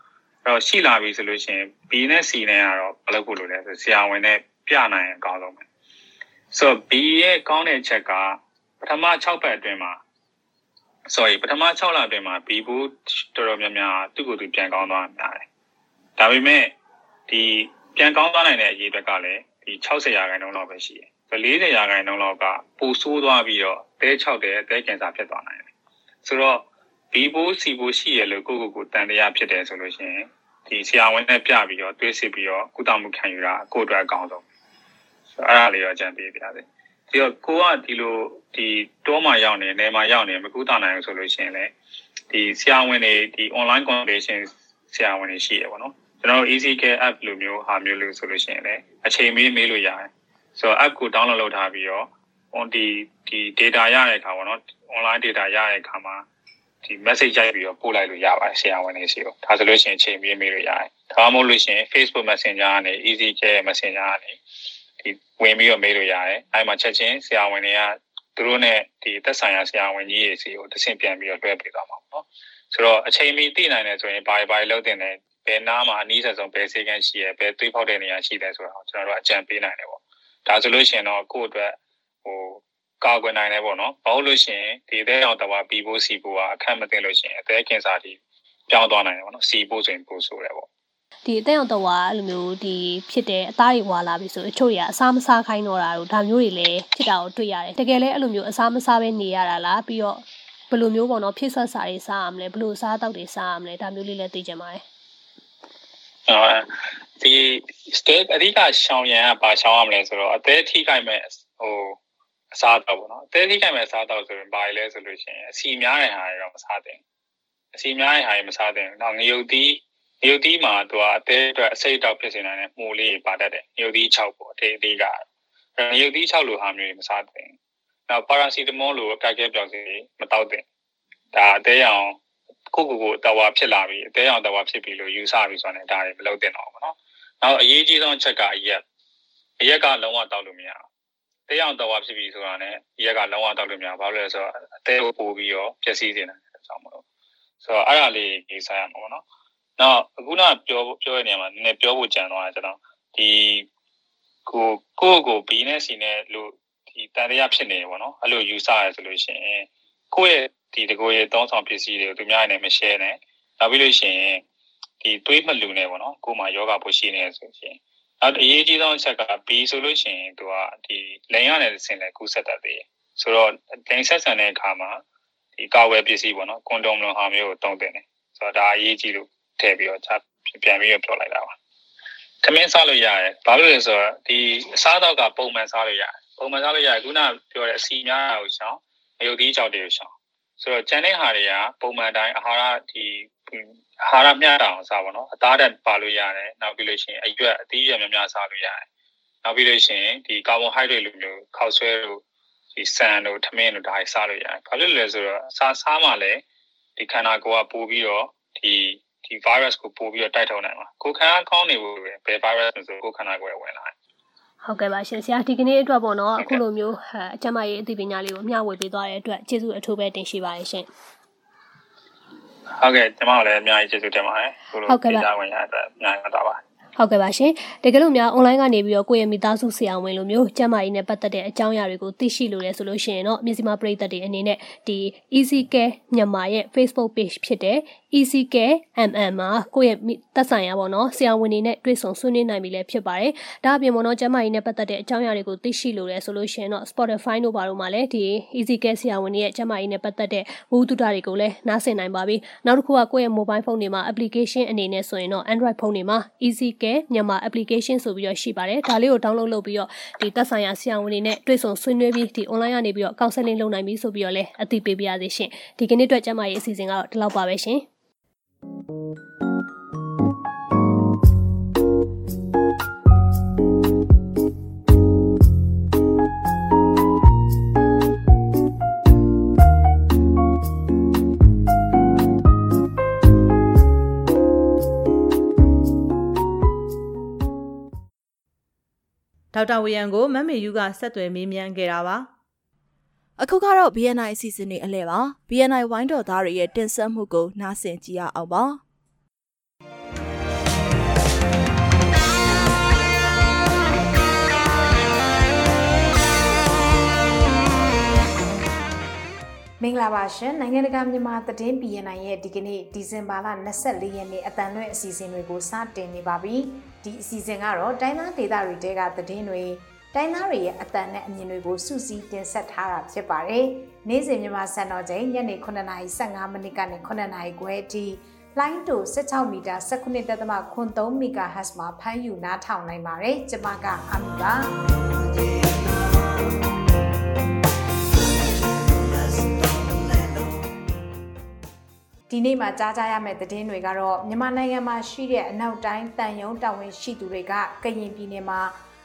Speaker 5: တော့ရှိလာပြီဆိုလို့ရှိရင် B နဲ့ C နဲ့ကတော့မလုပ်ဖို့လိုလဲဆိုဆရာဝန်နဲ့ပြနိုင်အကောင်းဆုံးပဲဆိုတော့ B ရဲ့ကောင်းတဲ့ချက်ကပထမ6ပတ်အတွင်းမှာ sorry ပထမ6လအတွင်းမှာ B ဘူးတော်တော်များများသူ့ကိုယ်သူပြန်ကောင်းသွားများတယ်ဒါပေမဲ့ဒီပြန်ကောင်းသွားနိုင်တဲ့အရေးအတွက်ကလည်းဒီ60ရာခိုင်နှုန်းလောက်ပဲရှိတယ်ဆို40ရာခိုင်နှုန်းလောက်ကပိုဆိုးသွားပြီးတော့တဲ6တဲ့တဲကင်ဆာဖြစ်သွားနိုင်တယ်ဆိုတော့ B ဘူး C ဘူးရှိရလို့ကိုကိုကိုတန်တရားဖြစ်တယ်ဆိုလို့ရှိရင်ဒီဆရာဝန်နဲ့ပြပြီးတော့တွေးစစ်ပြီးတော့ကုသမှုခံယူတာကိုယ့်အတွက်အကောင်းဆုံးဆိုတော့အဲ့ဒါလေးတော့ကြံပေးပြပါစေဒီတော့ကိုကဒီလိုဒီတောမှာရောက်နေနေမှာရောက်နေမကုသနိုင်ဘူးဆိုလို့ရှိရင်လည်းဒီဆရာဝန်တွေဒီ online consultation ဆရာဝန်တွေရှိရပါတော့ကျွန်တော် easy care app လိုမျိုးဟာမျိုးလို့ဆိုလို့ရှိရင်လည်းအချိန်မေးမေးလို့ရတယ်ဆိုတော့ app ကို download လုပ်ထားပြီးတော့ on ဒီဒီ data ရတဲ့အခါပေါ့နော် online data ရတဲ့အခါမှာ ဒီ message ရိုက်ပြီးတော့ပို့လိုက်လို့ရပါတယ်ဆရာဝန်တွေစီကိုဒါဆိုလို့ရှိရင်ချိန်ပြေးမေးလို့ရတယ်ဒါမှမဟုတ်လို့ရှိရင် Facebook Messenger ကနေ Easy Care Messenger ကနေဒီဝင်ပြီးတော့မေးလို့ရတယ်အဲမှာချက်ချင်းဆရာဝန်တွေကသူတို့နဲ့ဒီသက်ဆိုင်ရာဆရာဝန်ကြီးတွေစီကိုတစ်ဆင့်ပြန်ပြီးတော့တွဲပေးသွားမှာပေါ့နော်ဆိုတော့အချိန်မီသိနိုင်တယ်ဆိုရင်ဘာဘာလုပ်တင်တယ်ဘယ်နားမှာအနည်းဆုံးဘယ်စေကန်ရှိရဘယ်သွေးဖောက်တဲ့နေရာရှိတယ်ဆိုတာကိုကျွန်တော်တို့အကြံပေးနိုင်တယ်ပေါ့ဒါဆိုလို့ရှိရင်တော့ကိုယ့်အတွက်ဟို ကာကွယ်နိုင်တယ်ပေါ့နော်ဘာလို့လို့ရှိရင်ဒီအသေးအောင်တော့ပြီးဖို့စီဖို့ကအခက်မသိလို့ရှိရင်အသေးကင်ဆာဒီပြောင်းသွားနိုင်တယ်ပေါ့နော်စီဖို့ဆိုရင်ပို့ဆိုတယ်ပေါ့
Speaker 3: ဒီအသက်အောင်တော့အဲ့လိုမျိုးဒီဖြစ်တဲ့အသားတွေဝါလာပြီဆိုအချို့တွေကအစားမစားခိုင်းတော့တာတို့ဒါမျိုးတွေလည်းဖြစ်တာကိုတွေ့ရတယ်တကယ်လည်းအဲ့လိုမျိုးအစားမစားပဲနေရတာလားပြီးတော့ဘယ်လိုမျိုးပေါ့နော်ဖြစ်ဆက်စာတွေစားရမလဲဘယ်လိုစားတောက်တွေစားရမလဲဒါမျိုးလေးလည်းသိကြပါတယ်
Speaker 5: အဲဒီ state အဓိကရှောင်ရန်ကဘာရှောင်ရမလဲဆိုတော့အသေးထိခိုက်မဲ့ဟို အစားတော့ပေါ့နော်အသေးထိခိုက်မဲ့အစားတော့ဆိုရင်ဘာလဲဆိုလို့ရှိရင်အစီများတဲ့ဟာတွေတော့မစားသင့်အစီများတဲ့ဟာတွေမစားသင့်နောက်ငရုတ်သီးငရုတ်သီးမှာသူကအသေးအတွက်အစိတ်တောက်ဖြစ်စေနိုင်တဲ့မှုလေးပါတတ်တယ်ငရုတ်သီး6ပေါ့အသေးအသေးကငရုတ်သီး6လိုဟာမျိုးတွေမစားသင့်နောက်ပါရာစီတမောလိုအကြိုက်ပြောက်စီမတောက်သင့်ဒါအသေးအောင်ကိုကိုကိုတဝါဖြစ်လာပြီအသေးအောင်တဝါဖြစ်ပြီလို့ယူဆပြီဆိုတော့ဒါတွေမလုပ်သင့်တော့ဘူးเนาะနောက်အရေးကြီးဆုံးအချက်ကအရက်အရက်ကလုံးဝတောက်လို့မရဘူး တဲအောင်တော့ဖြစ်ပြီဆိုတာနဲ့ရက်ကလုံးဝတောက်လို့မရဘာလို့လဲဆိုတော့အသေးကိုပို့ပြီးတော့ပျက်စီးနေတာအကြောင်းမလို့ဆိုတော့အဲ့ဒါလေးကြီးဆိုင်ရမှာပေါ့နော်နောက်အခုနပြောပြောတဲ့နေရာမှာနည်းနည်းပြောဖို့ကြံသွားတယ်ကျွန်တော်ဒီကိုကိုကိုဘီနဲ့စီနဲ့လို့ဒီတန်တရားဖြစ်နေတယ်ပေါ့နော်အဲ့လိုယူဆရဆိုလို့ရှိရင်ကိုယ့်ရဲ့ဒီတကိုယ်ရဲ့တောင်းဆောင်ပစ္စည်းတွေကိုသူများနဲ့မ share နဲ့နောက်ပြီးလို့ရှိရင်ဒီတွေးမလူနဲ့ပေါ့နော်ကိုယ်မှာယောဂပိုရှိနေဆိုရင် နောက်အရေးကြီးဆုံးအချက်က B ဆိုလို့ရှိရင်သူကဒီလိန်ရတဲ့ဆင်လဲကူးဆက်တတ်သေးတယ်ဆိုတော့လိန်ဆက်ဆန်တဲ့အခါမှာဒီကာဝယ်ပစ္စည်းပေါ့နော်ကွန်ဒုံလိုဟာမျိုးကိုတုံးတင်တယ်ဆိုတော့ဒါအရေးကြီးလို့ထည့်ပြီးတော့ပြန်ပြီးတော့ပြောလိုက်တာပါခမင်းစားလို့ရတယ်ဘာလို့လဲဆိုတော့ဒီအစားတော့ကပုံမှန်စားလို့ရတယ်ပုံမှန်စားလို့ရတယ်ခုနပြောတဲ့အစီများတာကိုရှောင်းအယုတ်ဒီကြောက်တွေကိုရှောင်းဆိုတော့ကျန်တဲ့ဟာတွေကပုံမှန်တိုင်းအာဟာရဒီ အာဟာရမျှတအောင်စားပါတော့အသားတက်ပါလို့ရတယ်နောက်ပြီးလို့ရှိရင်အရွက်အသီးရွက်များများစားလို့ရတယ်နောက်ပြီးလို့ရှိရင်ဒီကာဗွန်ဟိုက်ဒရိတ်လိုမျိုးခောက်ဆွဲတို့ဒီဆန်တို့ထမင်းတို့ဒါတွေစားလို့ရတယ်ဘာလို့လဲဆိုတော့စားစားမှလည်းဒီခန္ဓာကိုယ်ကပို့ပြီးတော့ဒီဒီ virus ကိုပို့ပြီးတော့တိုက်ထုတ်နိုင်မှာကိုယ်ခန္ဓာကောင်းနေဖို့ပဲဘယ် virus ဆိုကိုယ်ခန္ဓာကိုယ်ဝင်လာတယ်
Speaker 3: ဟုတ်ကဲ့ပါရှင်ဆရာဒီကနေ့အတွက်ပေါ့နော်အခုလိုမျိုးအကျမကြီးအသိပညာလေးကိုမျှဝေပေးသွားတဲ့အတွက်ကျေးဇူးအထူးပဲတင်ရှိပါတယ်ရှင်
Speaker 5: ဟုတ်ကဲ့ကျွန်မလည်းအများကြီးကျေးဇူးတင်ပါတယ်ခုလိုပြည်သားဝင်ရတဲ့အတွက်အများကြီးပါ
Speaker 3: ဟုတ်ကဲ့ပါရှင်တကယ်လို့များ online ကနေပြီးတော့ကိုယ့်ရဲ့မိသားစုဆရာဝန်လိုမျိုးကျန်းမာရေးနဲ့ပတ်သက်တဲ့အကြောင်းအရာတွေကိုသိရှိလို့လဲဆိုလို့ရှိရင်တော့မြစီမပရိသတ်တွေအနေနဲ့ဒီ Easy Care မြန်မာရဲ့ Facebook page ဖြစ်တဲ့ Easy Care MM မှာကိုယ့်ရဲ့သက်ဆိုင်ရာပေါ့နော်ဆရာဝန်တွေနဲ့တွေ့ဆုံဆွေးနွေးနိုင်ပြီလည်းဖြစ်ပါတယ်ဒါအပြင်ပေါ့နော်ကျန်းမာရေးနဲ့ပတ်သက်တဲ့အကြောင်းအရာတွေကိုသိရှိလို့လဲဆိုလို့ရှိရင်တော့ Spotify တို့ဘာလို့မှလည်းဒီ Easy Care ဆရာဝန်တွေရဲ့ကျန်းမာရေးနဲ့ပတ်သက်တဲ့ဝူတုဒတွေကိုလည်းနားဆင်နိုင်ပါပြီနောက်တစ်ခုကကိုယ့်ရဲ့ mobile phone တွေမှာ application အနေနဲ့ဆိုရင်တော့ Android phone တွေမှာ Easy Care မြန်မာ application ဆိုပြီးတော့ရှိပါတယ်ဒါလေးကို download လုပ်ပြီးတော့ဒီသက်ဆိုင်ရာဆရာဝန်တွေနဲ့တွေ့ဆုံဆွေးနွေးပြီးဒီ online ကနေပြီးတော့ counseling လုပ်နိုင်ပြီဆိုပြီးတော့လည်းအသိပေးပါရစေရှင်ဒီကနေ့အတွက်ကျန်းမာရေးအစီအစဉ်ကတော့ဒီလောက်ပါပဲရှင်
Speaker 2: ဒေါက်တာဝီယန်ကိုမမေယူကဆက်သွယ်မေးမြန်းခဲ့တာပါ
Speaker 1: အခုကတော့ BNI အစီအစဉ်တွေအလဲပါ BNI ဝိုင်းတော်သားတွေရဲ့တင်ဆက်မှုကိုနားဆင်ကြည့်ရအောင်ပါ
Speaker 6: မင်္ဂလာပါရှင်နိုင်ငံတကာမြန်မာသတင်း BNI ရဲ့ဒီကနေ့ဒီဇင်ဘာလ24ရက်နေ့အတန်လွဲ့အစီအစဉ်တွေကိုစတင်နေပါပြီဒီအစီအစဉ်ကတော့တိုင်းသားဒေသတွေတဲကသတင်းတွေ တိုင်းသားတွေရဲ့အတန်နဲ့အမြင်တွေကိုစုစည်းတင်ဆက်ထားတာဖြစ်ပါတယ်။နေ့စဉ်မြန်မာစံတော်ချိန်ညနေ9:15မိနစ်ကနေ9:00ခွဲအထိလိုင်းတူ16မီတာ19.3 MHz မှာဖမ်းယူနားထောင်နိုင်ပါတယ်။ကျွန်မကအမီပါဒီနေ့မှာကြားကြရမယ့်သတင်းတွေကတော့မြန်မာနိုင်ငံမှာရှိတဲ့အနောက်တိုင်းတန်ယုံတာဝန်ရှိသူတွေကကရင်ပြည်နယ်မှာ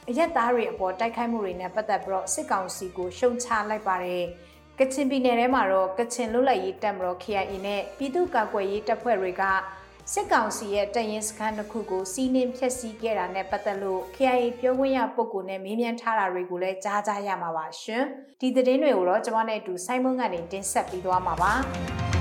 Speaker 6: အရက်သားတွေအပေါ်တိုက်ခိုက်မှုတွေနဲ့ပတ်သက်ပြီးတော့စစ်ကောင်စီကိုရှုံချလိုက်ပါတယ်ကချင်ပြည်နယ်ထဲမှာတော့ကချင်လွတ်လပ်ရေးတပ်မတော် KIA နဲ့ပြည်သူ့ကာကွယ်ရေးတပ်ဖွဲ့တွေကစစ်ကောင်စီရဲ့တရင်စခန်းတစ်ခုကိုစီးနင်းဖျက်ဆီးခဲ့တာနဲ့ပတ်သက်လို့ KIA ပြောခွင့်ရပုဂ္ဂိုလ်နဲ့မေးမြန်းထားတာတွေကိုလည်းကြားကြရမှာပါရှင်။ဒီသတင်းတွေကိုတော့ကျွန်မနဲ့အတူစိုင်းမုံကနေတင်ဆက်ပြီးသွားမှာပါ။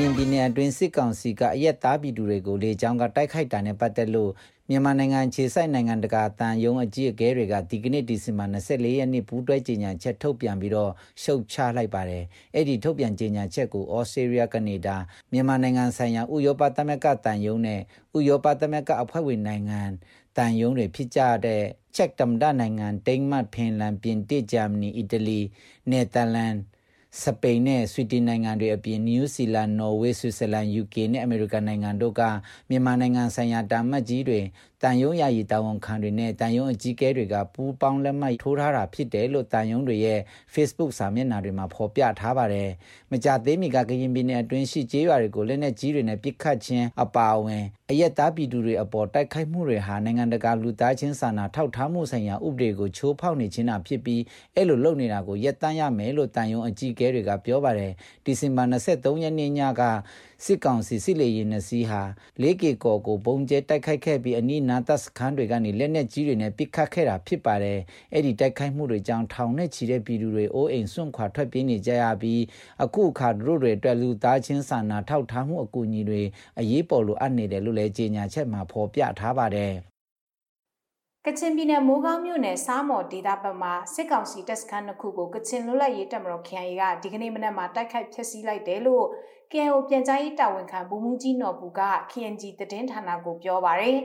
Speaker 7: ရင်ပြည်နယ်အတွင်းစစ်ကောင်စီကအရက်သားပြည်သူတွေကိုလေကြောင်းကတိုက်ခိုက်တာနဲ့ပတ်သက်လို့မြန်မာနိုင်ငံခြေဆိုင်နိုင်ငံတကာတန်ယုံအကြီးအကဲတွေကဒီကနေ့ဒီဇင်ဘာ24ရက်နေ့ပူးတွဲကြေညာချက်ထုတ်ပြန်ပြီးတော့ရှုတ်ချလိုက်ပါတယ်။အဲ့ဒီထုတ်ပြန်ကြေညာချက်ကိုဩစတြေးလျကနေဒါမြန်မာနိုင်ငံဆိုင်ရာဥရောပသမဂ္ဂတန်ယုံနဲ့ဥရောပသမဂ္ဂအဖွဲ့ဝင်နိုင်ငံတန်ယုံတွေဖြစ်ကြတဲ့ချက်တမ်ဒနိုင်ငံဒိန်းမတ်ဖင်လန်ပြင်တစ်ဂျာမနီအီတလီနယ်သာလန် စပိန်နဲ့ဆွီဒင်နိုင်ငံတွေအပြင်နယူးဇီလန်နော်ဝေးဆွစ်ဇာလန် UK နဲ့အမေရိကန်နိုင်ငံတို့ကမြန်မာနိုင်ငံဆိုင်ရာတာမတ်ကြီးတွေ တန်ယုံရည်တာဝန်ခံတွေနဲ့တန်ယုံအကြီးအကဲတွေကပူးပေါင်းလက်မှတ်ထိုးထားတာဖြစ်တယ်လို့တန်ယုံတွေရဲ့ Facebook စာမျက်နှာတွေမှာဖော်ပြထားပါတယ်။မကြသေးမီကကရင်ပြည်နယ်အတွင်းရှိကျေးရွာတွေကိုလက်နက်ကြီးတွေနဲ့ပစ်ခတ်ခြင်းအပါအဝင်အရက်သားပြည်သူတွေအပေါ်တိုက်ခိုက်မှုတွေဟာနိုင်ငံတကာလူသားချင်းစာနာထောက်ထားမှုဆိုင်ရာဥပဒေကိုချိုးဖောက်နေခြင်းတာဖြစ်ပြီးအဲ့လိုလုပ်နေတာကိုရပ်တန့်ရမယ်လို့တန်ယုံအကြီးအကဲတွေကပြောပါတယ်။ဒီဇင်ဘာ23ရက်နေ့ညကစစ်ကောင်စီစစ်လေရင်နှစီဟာလေးကေကော်ကိုပုံကျဲတိုက်ခိုက်ခဲ့ပြီးအနီးနားတပ်စခန်းတွေကနေလက်နက်ကြီးတွေနဲ့ပစ်ခတ်ခဲ့တာဖြစ်ပါတယ်။အဲ့ဒီတိုက်ခိုက်မှုတွေကြောင့်ထောင်နဲ့ချီတဲ့ပြည်သူတွေအိုးအိမ်စွန့်ခွာထွက်ပြေးနေကြရပြီးအခုအခါတို့တွေအတွက်လူသားချင်းစာနာထောက်ထားမှုအကူအညီတွေအရေးပေါ်လိုအပ်နေတယ်လို့လည်းကြေညာချက်မှာဖော်ပြထားပါတယ်။
Speaker 6: ကချင်ပြည်နယ်မိုးကောင်းမြို့နယ်စားမော်ဒေသဘက်မှာစစ်ကောင်စီတပ်စခန်းတစ်ခုကိုကချင်လွတ်လပ်ရေးတပ်မတော် KIA ကဒီကနေ့မနက်မှာတိုက်ခိုက်ဖျက်ဆီးလိုက်တယ်လို့ KIO ပြန်ကြားရေးတာဝန်ခံဗိုလ်မှူးကြီးနော်ဘူက KNG သတင်းဌာနကိုပြောပါရယ်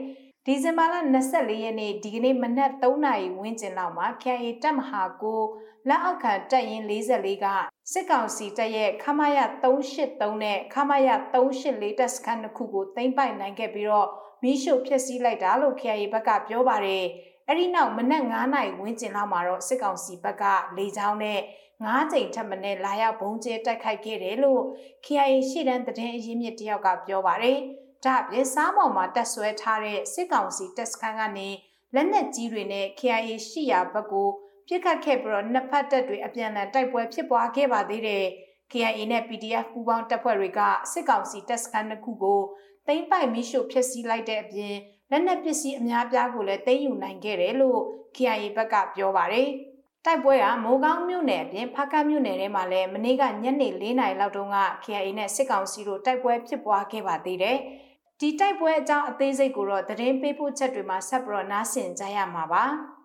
Speaker 6: ဒီဇင်ဘာလ24ရက်နေ့ဒီကနေ့မနက်3နာရီဝန်းကျင်လောက်မှာ KIA တပ်မဟာကိုလက်အောက်ခံတပ်ရင်း44ကစစ်ကောင်စီတပ်ရဲ့ခမရ383နဲ့ခမရ384တပ်စခန်းတစ်ခုကိုသိမ်းပိုက်နိုင်ခဲ့ပြီးတော့မီးရှို့ဖျက်ဆီးလိုက်တာလို့ KIA ဘက်ကပြောပါတယ်။အဲဒီနောက်မနက်9နာရီဝန်းကျင်လောက်မှာတော့စစ်ကောင်စီဘက်ကလေကြောင်းနဲ့ 9ကြိမ်ထပ်မံလာရောက်ဘုံကျဲတိုက်ခိုက်ခဲ့တယ်လို့ KIA ရှေ့တန်းသတင်းအရင်းမြစ်တယောက်ကပြောပါတယ်။ဒါ့အပြင်စားမော်မှာတက်ဆွဲထားတဲ့စစ်ကောင်စီတပ်စခန်းကနေလက်နက်ကြီးတွေနဲ့ KIA ရှိရာဘက်ကိုပြစ်ခတ်ခဲ့ပြီးတော့နှစ်ဖက်တပ်တွေအပြန်အလှန်တိုက်ပွဲဖြစ်ပွားခဲ့ပါသေးတယ်။ KIA နဲ့ PDF ပူးပေါင်းတပ်ဖွဲ့တွေကစစ်ကောင်စီတပ်စခန်းတစ်ခုကိုသိမ်းပိုက်မိရှုဖျက်ဆီးလိုက်တဲ့အပြင်လက်နက်ပစ္စည်းအများပြားကိုလည်းသိမ်းယူနိုင်ခဲ့တယ်လို့ KIA ဘက်ကပြောပါတယ်။ တိုက်ပွဲကမိုးကောင်းမြို့နယ်အပြင်ဖားကတ်မြို့နယ်ထဲမှာလည်းမနေ့ကညနေ၄နာရီလောက်တုန်းက KIA နဲ့စစ်ကောင်စီတို့တိုက်ပွဲဖြစ်ပွားခဲ့ပါသေးတယ်။ဒီတိုက်ပွဲအကြောင်းအသေးစိတ်ကိုတော့သတင်းပေးပို့ချက်တွေမှာဆက်ပြီးတော့နားဆင်ကြရမှာပါ။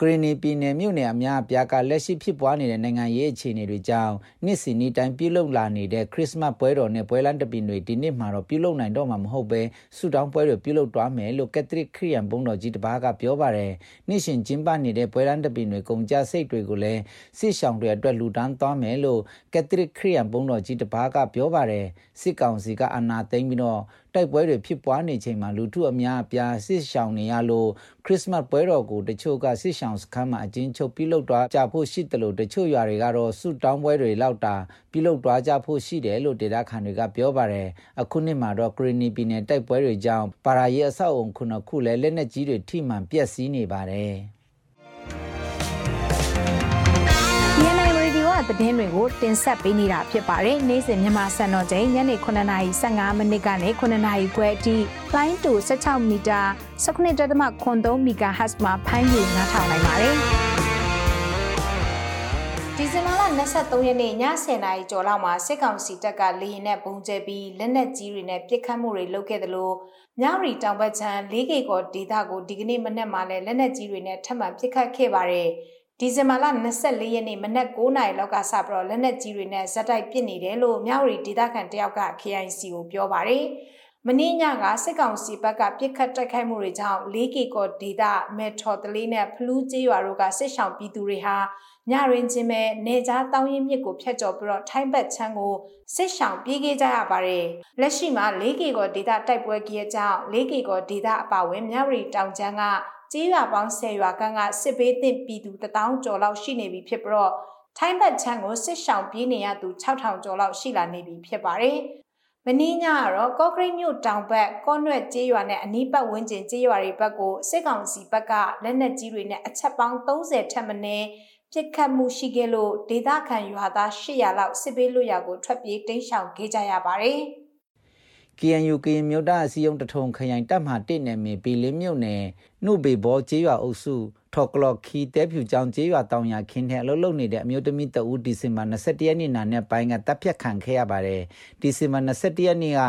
Speaker 7: ကရီနီပြည်နယ်မြို့နယ်အများအပြားကလက်ရှိဖြစ်ပွားနေတဲ့နိုင်ငံရေးအခြေအနေတွေကြောင့်နှစ်စဉ်နေ့တိုင်းပြုလုပ်လာနေတဲ့ခရစ်မတ်ပွဲတော်နဲ့ပွဲလမ်းတပင်တွေဒီနှစ်မှာတော့ပြုလုပ်နိုင်တော့မှာမဟုတ်ပဲဆုတောင်းပွဲတွေပြုလုပ်သွားမယ်လို့ကက်သလစ်ခရစ်ယာန်ဘုန်းတော်ကြီးတစ်ပါးကပြောပါတယ်။နှစ်ရှင်ကျင်းပနေတဲ့ပွဲလမ်းတပင်တွေကုန်ကြစိတ်တွေကိုလည်းစစ်ဆောင်တွေအတွက်လူတန်းသွားမယ်လို့ကက်သလစ်ခရစ်ယာန်ဘုန်းတော်ကြီးတစ်ပါးကပြောပါတယ်။စစ်ကောင်စီကအာဏာသိမ်းပြီးတော့ တိုက်ပွဲတွေဖြစ်ပွားနေချိန်မှာလူထုအများအပြားစစ်ရှောင်နေရလို့ခရစ်စမတ်ပွဲတော်ကိုတချို့ကစစ်ရှောင်စခန်းမှာအကျဉ်းချုပ်ပြုလုပ်သွားကြဖို့ရှိတယ်လို့တချို့ရွာတွေကတော့ဆုတောင်းပွဲတွေလောက်တာပြုလုပ်သွားကြဖို့ရှိတယ်လို့ဒေတာခန်တွေကပြောပါတယ်အခုနှစ်မှာတော့ဂရီနီပြည်နယ်တိုက်ပွဲတွေကြောင့်ပါရာရီအဆောက်အုံခုနှစ်ခုလည်းလက်နက်ကြီးတွေထိမှန်ပျက်စီးနေပါတယ်
Speaker 6: သတင်းတွေကိုတင်ဆက်ပေးနေတာဖြစ်ပါတယ်။နေ့စဉ်မြန်မာစံတော်ချိန်ညနေ9:15မိနစ်ကနေ9:00ခွဲအထိ line to 16မီတာ19.3 MHz မှာဖမ်းယူနားထောင်နိုင်ပါတယ်။ဒီဇင်ဘာလ23ရက်နေ့ည10:00နာရီကျော်လောက်မှာစစ်ကောင်စီတပ်ကလေရင်နဲ့ပုံကျဲပြီးလက်နက်ကြီးတွေနဲ့ပစ်ခတ်မှုတွေလုပ်ခဲ့တယ်လို့မြရီတောင်ဘက်ချမ်း၄ကေကောဒေသကိုဒီကနေ့မနက်မှလည်းလက်နက်ကြီးတွေနဲ့ထပ်မံပစ်ခတ်ခဲ့ပါတယ်။ ဒီဇင်ဘာလ24ရက်နေ့မနက်9:00နာရီလောက်ကစပြီးတော့လက်နက်ကြီးတွေနဲ့ဇက်တိုက်ပစ်နေတယ်လို့မြောက်ရီဒေသခံတယောက်က KIC ကိုပြောပါတယ်။မင်းညကစစ်ကောင်စီဘက်ကပြစ်ခတ်တိုက်ခိုက်မှုတွေကြောင့် 4K ကောဒေတာမေထော်တလေးနဲ့ဖလူးကျေးရွာတို့ကစစ်ဆောင်ပြည်သူတွေဟာညရင်ချင်းပဲနေကြားတောင်းရင်မြစ်ကိုဖျက်ကျော်ပြီးတော့ထိုင်းဘက်ချမ်းကိုစစ်ဆောင်ပြေးခဲ့ကြရပါတယ်။လက်ရှိမှာ 4K ကောဒေတာတိုက်ပွဲကြီးအကြောင်း 4K ကောဒေတာအပါဝင်မြောက်ရီတောင်ချမ်းက ကျေးရွာပေါင်း10ရွာကန်းကစစ်ဘေးသင့်ပြည်သူ1000ကျော်လောက်ရှိနေပြီဖြစ်ပြီးတော့ထိုင်းဘက်ချမ်းကိုစစ်ရှောင်ပြေးနေရသူ6000ကျော်လောက်ရှိလာနေပြီဖြစ်ပါတယ်။မင်းညကတော့ကော့ကရိတ်မြို့တောင်ဘက်ကော့နွဲ့ကျေးရွာနဲ့အနီးပတ်ဝန်းကျင်ကျေးရွာတွေဘက်ကိုစစ်ကောင်စီဘက်ကလက်နက်ကြီးတွေနဲ့အချက်ပေါင်း30ထက်မနည်းပြစ်ခတ်မှုရှိခဲ့လို့ဒေသခံရွာသား800လောက်စစ်ပေးလွတ်ရာကိုထွက်ပြေးတိမ်းရှောင်ခဲ့ကြရပါတယ်။
Speaker 7: KNU ကရင်မြို့သားအစည်းအရုံးတထုံခရိုင်တပ်မှ1နယ်မြေပီလင်းမြို့နယ်နှုတ်ဘေဘောကျေးရွာအုပ်စု ထော်ကလော့ခီတဲဖြူကျောင်းကျေးရွာတောင်ရခင်းထဲအလုပ်လုပ်နေတဲ့အမျိုးသမီးတဦးဒီဇင်ဘာ21ရက်နေ့နာနဲ့ပိုင်းကတပ်ဖြတ်ခံခဲ့ရပါတယ်ဒီဇင်ဘာ21ရက်နေ့က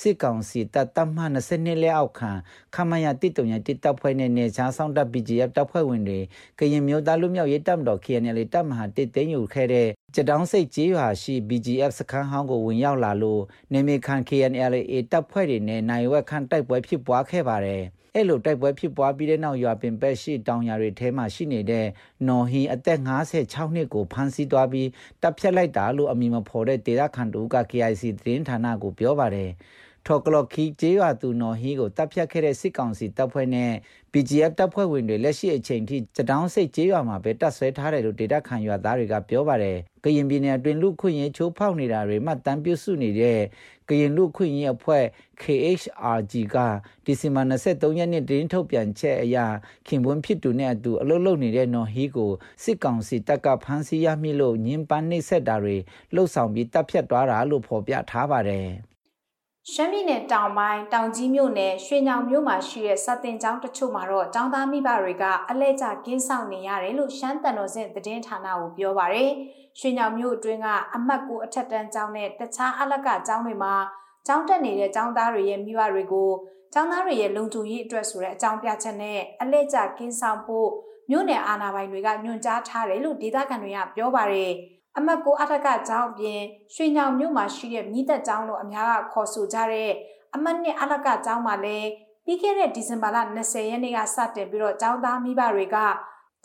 Speaker 7: စစ်ကောင်စီတပ်တပ်မှ22လက်အောက်ခံခမရတိတုံရတိတပ်ဖွဲ့နဲ့နေချားဆောင်တပ် BGF တပ်ဖွဲ့ဝင်တွေကရင်မျိုးသားလူမျိုးရေးတပ်မတော် KNL တပ်မဟာတစ်သိမ်းယူခဲ့တဲ့ကြတောင်းစိတ်ကျေးရွာရှိ BGF စခန်းဟောင်းကိုဝင်ရောက်လာလို့နေမေခန် KNL တပ်ဖွဲ့တွေနဲ့နိုင်ဝက်ခန့်တိုက်ပွဲဖြစ်ပွားခဲ့ပါတယ်။ အဲ့လိုတိုက်ပွဲဖြစ်ပွားပြီးတဲ့နောက်ရွာပင်ပက်ရှိတောင်ယာတွေထဲမှာရှိနေတဲ့နော်ဟီအသက်56နှစ်ကိုဖမ်းဆီးသွားပြီးတပ်ဖြတ်လိုက်တာလို့အမည်မဖော်တဲ့ဒေသခံတို့က KIC သတင်းဌာနကိုပြောပါတယ် ထော်ကလော့ခီကျေးရွာသူနော်ဟီကိုတပ်ဖြတ်ခဲ့တဲ့စစ်ကောင်စီတပ်ဖွဲ့နဲ့ BGF တပ်ဖွဲ့ဝင်တွေလက်ရှိအချိန်ထိစတောင်းစိတ်ကျေးရွာမှာပဲတပ်ဆွဲထားတယ်လို့ဒေတာခန်ရွာသားတွေကပြောပါတယ်။ကရင်ပြည်နယ်အတွင်းလူခွင့်ရေးချိုးဖောက်နေတာတွေမှတမ်းပြုစုနေတဲ့ကရင်လူခွင့်ရေးအဖွဲ့ KHRG ကဒီဇင်ဘာ23ရက်နေ့တင်းထုတ်ပြန်ချက်အရခင်ပွန်းဖြစ်သူနဲ့အတူအလုပ်လုပ်နေတဲ့နော်ဟီကိုစစ်ကောင်စီတပ်ကဖမ်းဆီးရမိလို့ညင်ပန်းနှိပ်စက်တာတွေလှုပ်ဆောင်ပြီးတပ်ဖြတ်သွားတာလို့ဖော်ပြထားပါတယ်။
Speaker 6: ရှမ်းပြည်နယ်တောင်ပိုင်းတောင်ကြီးမြို့နယ်ရွှေညောင်မြို့မှာရှိတဲ့စတင်ကျောင်းတချို့မှာတော့ကျောင်းသားမိဘတွေကအလဲကျကင်းဆောင်နေရတယ်လို့ရှမ်းတန်တော်စင်သတင်းဌာနကိုပြောပါရယ်ရွှေညောင်မြို့အတွင်းကအမတ်ကိုအထက်တန်းကျောင်းနဲ့တခြားအလကကျောင်းတွေမှာကျောင်းတက်နေတဲ့ကျောင်းသားတွေရဲ့မိဘတွေကိုကျောင်းသားတွေရဲ့လုံခြုံရေးအတွက်ဆိုတဲ့အကြောင်းပြချက်နဲ့အလဲကျကင်းဆောင်ဖို့မြို့နယ်အာဏာပိုင်တွေကညွှန်ကြားထားတယ်လို့ဒေသခံတွေကပြောပါရယ် အမတ်ကိုအထက်ကကျောင်းအပြင်ရွှေညောင်မြို့မှာရှိတဲ့မြစ်သက်ကျောင်းလို့အများကခေါ်ဆိုကြတဲ့အမတ်နဲ့အလကကျောင်းမှာလည်းပြီးခဲ့တဲ့ဒီဇင်ဘာလ20ရက်နေ့ကစတင်ပြီးတော့ကျောင်းသားမိဘတွေက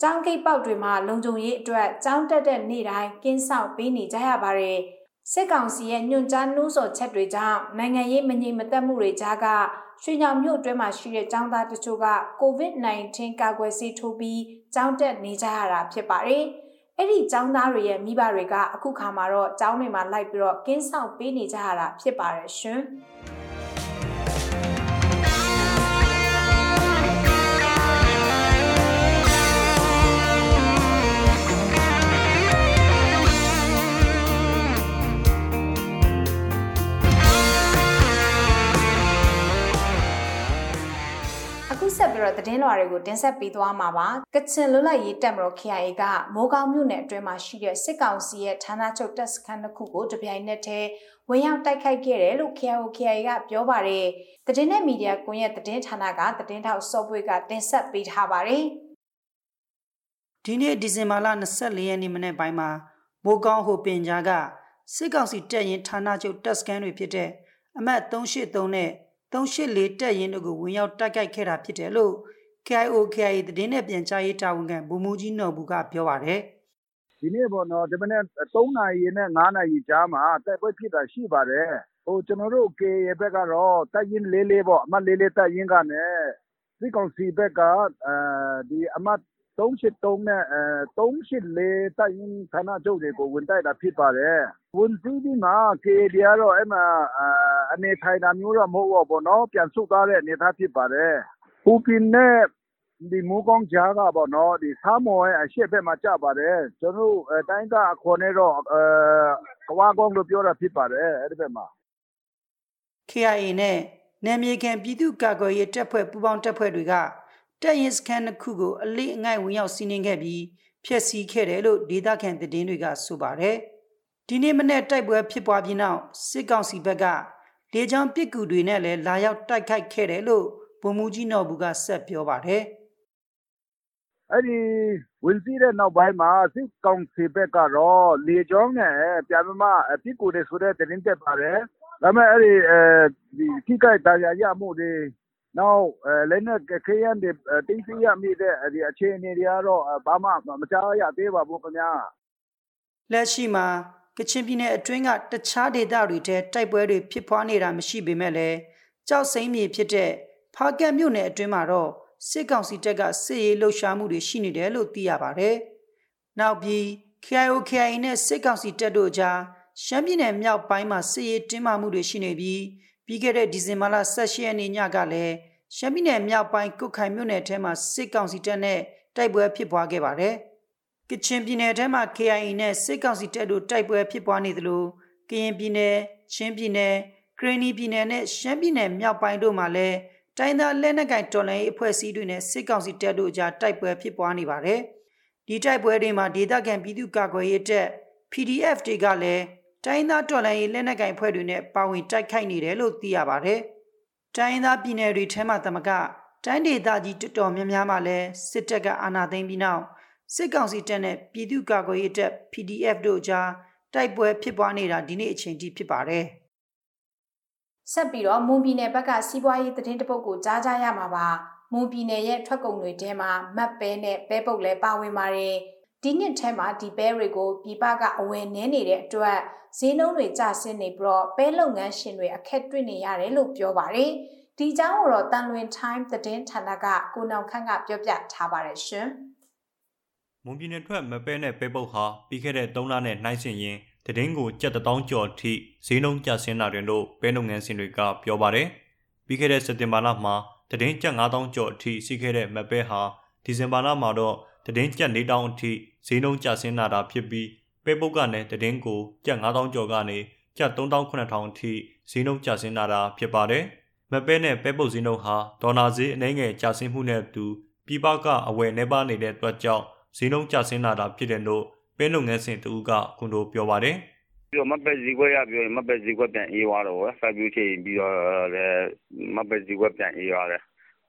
Speaker 6: ကျောင်းဂိတ်ပေါက်တွေမှာလုံခြုံရေးအတွက်ကျောင်းတက်တဲ့နေ့တိုင်းကင်းဆောင်ပေးနေကြရပါတယ်စစ်ကောင်စီရဲ့ညွှန်ကြားနှိုးဆော်ချက်တွေကြောင့်နိုင်ငံရေးမငြိမ်မသက်မှုတွေကြားကရွှေညောင်မြို့အတွင်းမှာရှိတဲ့ကျောင်းသားတချို့က COVID-19 ကာကွယ်ဆေးထိုးပြီးကျောင်းတက်နေကြရတာဖြစ်ပါတယ်။ အဲ့ဒီចောင်းသားတွေရဲ့မိဘတွေကအခုခါမှာတော့ចောင်းတွေမှာလိုက်ပြီးတော့ကင်းဆောင်ပေးနေကြရတာဖြစ်ပါတယ်ရှင်။ ဆက်ပြီးတော့သတင်းလွှာတွေကိုတင်ဆက်ပေးသွားမှာပါကချင်လွတ်လပ်ရေးတပ်မတော် KIA ကမိုးကောင်းမြို့နယ်အတွင်းမှာရှိတဲ့စစ်ကောင်စီရဲ့ဌာနချုပ်တပ်စခန်းတစ်ခုကိုတပြိုင်နက်တည်းဝင်ရောက်တိုက်ခိုက်ခဲ့တယ်လို့ KIO KIA ကပြောပါတယ်သတင်းနဲ့မီဒီယာကွန်ရက်သတင်းဌာနကသတင်းထောက်စောပွေကတင်ဆက်ပေးထားပါတယ်
Speaker 8: ဒီနေ့ဒီဇင်ဘာလ24ရက်နေ့မနေ့ပိုင်းမှာမိုးကောင်းဟိုပင်ကြားကစစ်ကောင်စီတပ်ရင်ဌာနချုပ်တပ်စခန်းတွေဖြစ်တဲ့အမှတ်383နဲ့ 384တပ်ရင်းတို့ကိုဝင်ရောက်တိုက်ခိုက်ခဲ့တာဖြစ်တယ်လို့ KIO KIA သတင်းနဲ့ပြန်ကြားရေးတာဝန်ခံဗိုလ်မှူးကြီးနော်ဘူးကပြောပါတယ်
Speaker 9: ဒီနေ့ပေါ့နော်ဒီမနေ့3နာရီနဲ့9နာရီကြားမှာတိုက်ပွဲဖြစ်တာရှိပါတယ်ဟိုကျွန်တော်တို့ KIA ဘက်ကတော့တပ်ရင်းလေးလေးပေါ့အမှတ်လေးလေးတပ်ရင်းကနေစစ်ကောင်စီဘက်ကအဲဒီအမှတ် 383နဲ့384တပ်ရင်းဌာနချုပ်တွေကိုဝင်တိုက်တာဖြစ်ပါတယ်ဝန်စီးပြီးမှ KD ကတော့အဲ့မှာအနေထိုင်တာမျိုးတော့မဟုတ်တော့ဘောနော်ပြန်ဆုတ်သွားတဲ့အနေအထားဖြစ်ပါတယ်ပူပင်နဲ့ဒီမိုးကောင်းကြားကပေါ့နော်ဒီဆားမော်ရဲ့အရှိတ်ဘက်မှာကြပါတယ်ကျွန်တော်တို့တိုင်းကအခေါ်နဲ့တော့အဲကဝါကောင်းလို့ပြောတာဖြစ်ပါတယ်အဲ့ဒီဘက်မှာ
Speaker 8: KIA နဲ့နယ်မြေခံပြည်သူ့ကာကွယ်ရေးတပ်ဖွဲ့ပူးပေါင်းတပ်ဖွဲ့တွေက တပ်ရင်စခန်းတစ်ခုကိုအလေးအငိုက်ဝင်ရောက်စီးနင်းခဲ့ပြီးဖျက်ဆီးခဲ့တယ်လို့ဒေသခံသတင်းတွေကဆိုပါတယ်။ဒီနေ့မနေ့တိုက်ပွဲဖြစ်ပွားပြီးနောက်စစ်ကောင်စီဘက်ကလေကြောင်းပစ်ကူတွေနဲ့လည်းလာရောက်တိုက်ခိုက်ခဲ့တယ်လို့ဗိုလ်မှူးကြီးနော်ဘူးကဆက်ပြောပါတယ်။
Speaker 9: အဲ့ဒီဝင်စီးတဲ့နောက်ပိုင်းမှာစစ်ကောင်စီဘက်ကတော့လေကြောင်းနဲ့ပြန်မပစ်ကူတွေဆိုတဲ့တင်းတက်ပါတယ်။ဒါပေမဲ့အဲ့ဒီအဲဒီခိကိုက်တရားရမှုတွေ နောက်လက်နက်ခဲယမ်းတွေသိမ်းဆည်းရမိတဲ့အခြေအနေတွေကတော့ဘာမှမကြားရသေးပါဘူးခင်ဗျာ။
Speaker 8: လက်ရှိမှာကချင်ပြည်နယ်အတွင်းကတခြားဒေသတွေထဲတိုက်ပွဲတွေဖြစ်ပွားနေတာမရှိပေမဲ့လည်းကြောက်စိမ့်မြေဖြစ်တဲ့ဖားကတ်မြို့နယ်အတွင်းမှာတော့စစ်ကောင်စီတပ်ကစစ်ရေးလှုပ်ရှားမှုတွေရှိနေတယ်လို့သိရပါတယ်။နောက်ပြီး KIO KIA နဲ့စစ်ကောင်စီတပ်တို့ကြားရှမ်းပြည်နယ်မြောက်ပိုင်းမှာစစ်ရေးတင်းမာမှုတွေရှိနေပြီး ပြီးခဲ့တဲ့ဒီဇင်ဘာလ18ရက်နေ့ညကလည်းရှမ်းပြည်နယ်မြောက်ပိုင်းကုတ်ခိုင်မြို့နယ်ထဲမှာစစ်ကောင်စီတပ်နဲ့တိုက်ပွဲဖြစ်ပွားခဲ့ပါတယ်။ကချင်ပြည်နယ်ထဲမှာ KIA နဲ့စစ်ကောင်စီတပ်တို့တိုက်ပွဲဖြစ်ပွားနေသလိုကရင်ပြည်နယ်၊ချင်းပြည်နယ်၊ကရင်နီပြည်နယ်နဲ့ရှမ်းပြည်နယ်မြောက်ပိုင်းတို့မှာလည်းတိုင်းသားလက်နက်ကိုင်တော်လှန်ရေးအဖွဲ့အစည်းတွေနဲ့စစ်ကောင်စီတပ်တို့ကြားတိုက်ပွဲဖြစ်ပွားနေပါတယ်။ဒီတိုက်ပွဲတွေမှာဒေသခံပြည်သူ့ကာကွယ်ရေးတပ် PDF တွေကလည်း တိုင်းသားတော်လှန်ရေးလက်နက်ကိုင်အဖွဲ့တွေနဲ့ပါဝင်တိုက်ခိုက်နေတယ်လို့သိရပါတယ်။တိုင်းသားပြည်နယ်တွေထဲမှာတမကတိုင်းဒေသကြီးတော်တော်များများမှာလည်းစစ်တပ်ကအာဏာသိမ်းပြီးနောက်စစ်ကောင်စီတပ်နဲ့ပြည်သူ့ကာကွယ်ရေးတပ် PDF တို့ကြားတိုက်ပွဲဖြစ်ပွားနေတာဒီနေ့အချိန်ထိဖြစ်ပါတယ်။
Speaker 6: ဆက်ပြီးတော့မွန်ပြည်နယ်ဘက်ကစီးပွားရေးသတင်းတပုတ်ကိုကြားကြရမှာပါ။မွန်ပြည်နယ်ရဲ့ထွက်ကုန်တွေထဲမှာမတ်ပဲနဲ့ပဲပုတ်လည်းပါဝင်ပါတယ်။ ဒီနှစ်ထဲမှာဒီပဲတွေကိုပြည်ပကအဝယ်နှင်းနေတဲ့အတွက်ဈေးနှုန်းတွေကျဆင်းနေပြီးတော့ပဲလုပ်ငန်းရှင်တွေအခက်တွေ့နေရတယ်လို့ပြောပါတယ်။ဒီကြောင်းကိုတော့တန်လွင် time သတင်းဌာနကကိုနောင်ခန့်ကပြောပြထားပါတယ်ရှင်။
Speaker 10: မွန်ပြည်နယ်ထွက်မပဲနဲ့ပဲပုတ်ဟာပြီးခဲ့တဲ့3လနဲ့နှိုင်းယှဉ်ရင်တည်င်းကိုကြက်တောင်းကျော်ထိဈေးနှုန်းကျဆင်းလာတယ်လို့ပဲလုပ်ငန်းရှင်တွေကပြောပါတယ်။ပြီးခဲ့တဲ့စက်တင်ဘာလမှာတည်င်းကျက်9000ကျော်အထိစီးခဲ့တဲ့မပဲဟာဒီဇင်ဘာလမှာတော့ တည်င်းကျက်4000အထိဈေးနှုန်းကျဆင်းလာတာဖြစ်ပြီးပဲပုတ်ကလည်းတည်င်းကိုကျက်9000ကျော်ကနေကျက်3800အထိဈေးနှုန်းကျဆင်းလာတာဖြစ်ပါတယ်။မပဲနဲ့ပဲပုတ်ဈေးနှုန်းဟာဒေါ်လာဈေးအနည်းငယ်ကျဆင်းမှုနဲ့အတူပြည်ပကအဝယ်နှဲပါနေတဲ့အတွက်ကြောင့်ဈေးနှုန်းကျဆင်းလာတာဖြစ်တယ်လို့ပဲလုပ်ငန်းစဉ်တူကကွန်ဒိုပြောပါတယ်
Speaker 11: ပြီးတော့မပက်ဈေးကွက်ရပြောရင်မပက်ဈေးကွက်ပြန်အေးသွားတော့ပဲစိုက်ပျိုးချိန်ပြီးတော့လည်းမပက်ဈေးကွက်ပြန်အေးသွားတယ်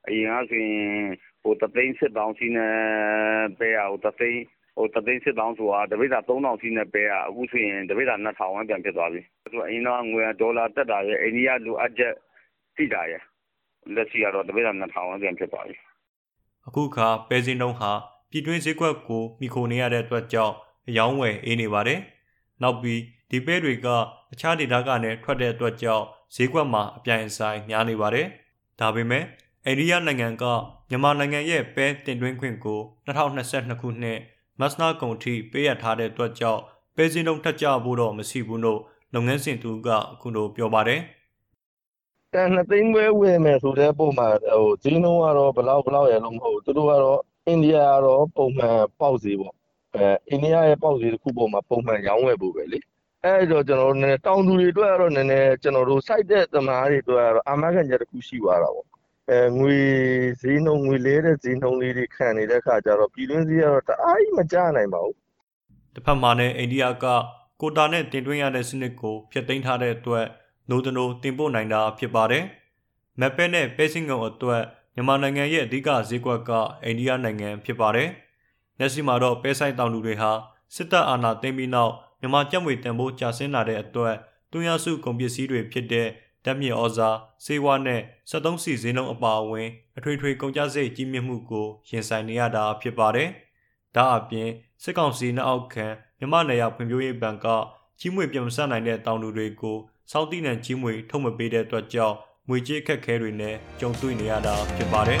Speaker 11: အရင်ကဆိုရင်ဟို တသိန်းစစ်တောင်းစီနဲ့ပဲရဟိုတသိန်းဟိုတသိန်းစစ်တောင်းဆိုတာတပိတ်တာ3000စီနဲ့ပဲရအခုဆိုရင်တပိတ်တာ2000ဝန်းပြန်ဖြစ်သွားပြီဆိုအရင်တော့ငွေဒေါ်လာတက်တာရဲ့အိန္ဒိယလိုအပ်ချက်တိတာရဲ့လက်ရှိကတော့တပိတ်တာ2000ဝန်းပြန်ဖြစ်သွားပြီ
Speaker 10: အခုခါပဲစင်းတုံးဟာပြည်တွင်းဈေးကွက်ကိုမိခိုနေရတဲ့အတွက်ကြောင့်အယောင်းဝယ်အေးနေပါတယ်။နောက်ပြီးဒီပဲတွေကအခြားဒေသကနေထွက်တဲ့အတွက်ကြောင့်ဈေးကွက်မှာအပြိုင်ဆိုင်များနေပါတယ်။ဒါပေမဲ့ အိန္ဒိယနိုင်ငံကမြန်မာနိုင်ငံရဲ့ပဲတင်သွင်းခွင့်ကို2022ခုနှစ်မတ်လကုန်ထိပေးရထားတဲ့အတွက်ကြောင့်ပဲစင်းတုံးထက်ကြဖို့တော့မရှိဘူးလို့လုပ်ငန်းစဉ်သူကအခုလိုပြောပါတယ်။
Speaker 12: တန်နှစ်သိန်းပဲဝယ်မယ်ဆိုတဲ့ပုံမှာဟိုဈေးနှုန်းကတော့ဘလောက်ဘလောက်ရလို့မဟုတ်ဘူးသူတို့ကတော့အိန္ဒိယကတော့ပုံမှန်ပေါက်ဈေးပေါ့အဲအိန္ဒိယရဲ့ပေါက်ဈေးတစ်ခုပေါ်မှာပုံမှန်ရောင်းဝယ်ဖို့ပဲလေအဲ့တော့ကျွန်တော်တို့နည်းနည်းတောင်သူတွေအတွက်ကတော့နည်းနည်းကျွန်တော်တို့စိုက်တဲ့သမားတွေအတွက်ကတော့အာမခံချက်တစ်ခုရှိသွားတာပေါ့ အဲငွေဈေးနှုန်းငွေလဲတဲ့ဈေးနှုန်းလေးတွေခံနေတဲ့ခါကျတော့ပြည်တွင်းဈေးကတော့တအားကြီးမကျနိုင်ပါဘူး
Speaker 10: တစ်ဖက်မှာလည်းအိန္ဒိယကကိုတာနဲ့တင်သွင်းရတဲ့စနစ်ကိုဖျက်သိမ်းထားတဲ့အတွက်နိုးတနိုးတင်ပို့နိုင်တာဖြစ်ပါတယ်မက်ပဲနဲ့ပဲစင်ကုံအတွက်မြန်မာနိုင်ငံရဲ့အဓိကဈေးကွက်ကအိန္ဒိယနိုင်ငံဖြစ်ပါတယ်။လက်ရှိမှာတော့ပဲဆိုင်တောင်လူတွေဟာစစ်တပ်အာဏာသိမ်းပြီးနောက်မြန်မာကြက်မွေတန်ဖိုးကျဆင်းလာတဲ့အတွက်တွန်းရစုကုန်ပစ္စည်းတွေဖြစ်တဲ့ တက်မြေဩဇာစေဝါနဲ့73စီဈေးနှုန်းအပါအဝင် အထွေထွေကုန်ကျစရိတ်ကြီးမြင့်မှုကိုရင်ဆိုင်နေရတာဖြစ်ပါတယ်။ဒါအပြင်စစ်ကောင်စီနှောက်ခံမြန်မာနယ်ရဖွံ့ဖြိုးရေးဘဏ်ကကြီးမွေပြန်မဆနိုင်တဲ့တောင်သူတွေကိုစောင့်တည်တဲ့ကြီးမွေထုတ်မပေးတဲ့အတွက်ကြောင့်ငွေကြေးအခက်အခဲတွေနဲ့ကြုံတွေ့နေရတာဖြစ်ပါတယ်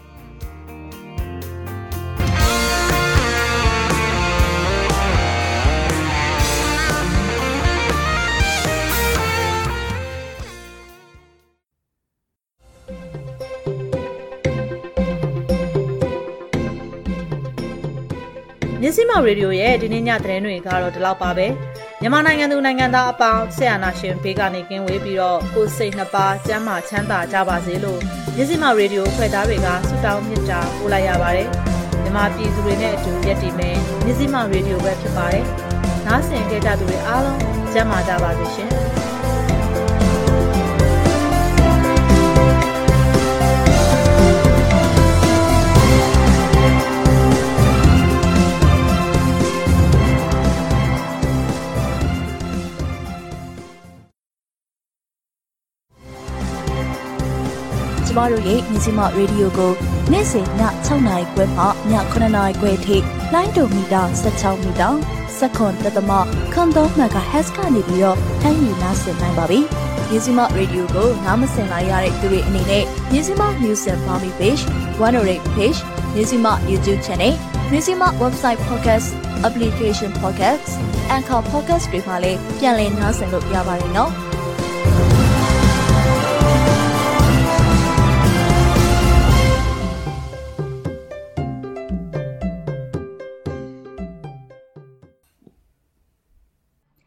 Speaker 2: မြစည်းမောင်ရေဒီယိုရဲ့ဒီနေ့ညသတင်းတွေကတော့ဒီလောက်ပါပဲမြန်မာနိုင်ငံသူနိုင်ငံသားအပေါင်းဆရာနာရှင်ဘေးကနေကင်းဝေးပြီးတော့ကိုယ်စိတ်နှစ်ပါးကျန်းမာချမ်းသာကြပါစေလို့မြစည်းမောင်ရေဒီယိုဖွဲ့သားတွေကဆုတောင်းမေတ္တာပို့လိုက်ရပါတယ်မြန်မာပြည်သူတွေနဲ့အတူရက်တည်မယ်မြစည်းမောင်ရေဒီယိုပဲဖြစ်ပါတယ်နားဆင်ကြကြသူတွေအားလုံးကျန်းမာကြပါစေရှင်
Speaker 1: မတို့ရဲ့မြစီမရေဒီယိုကိုနေ့စဉ်ည6နာရီခွဲမှည9နာရီခွဲထိလိုင်းဒိုမီတာ16မီတာစက္ကွန်တသမခွန်3 MHz ကနေပြီးတော့ဖမ်းယူနားဆင်နိုင်ပါပြီ။မြစီမရေဒီယိုကိုနားမစင်လိုက်ရတဲ့သူတွေအနေနဲ့မြစီမ News and Farming Page, 108 Page, မြစီမ YouTube Channel, မြစီမ Website Podcast, Application Podcast, Anchor Podcast တွေမှာလည်းပြန်လည်နားဆင်လို့ရပါတယ်နော်။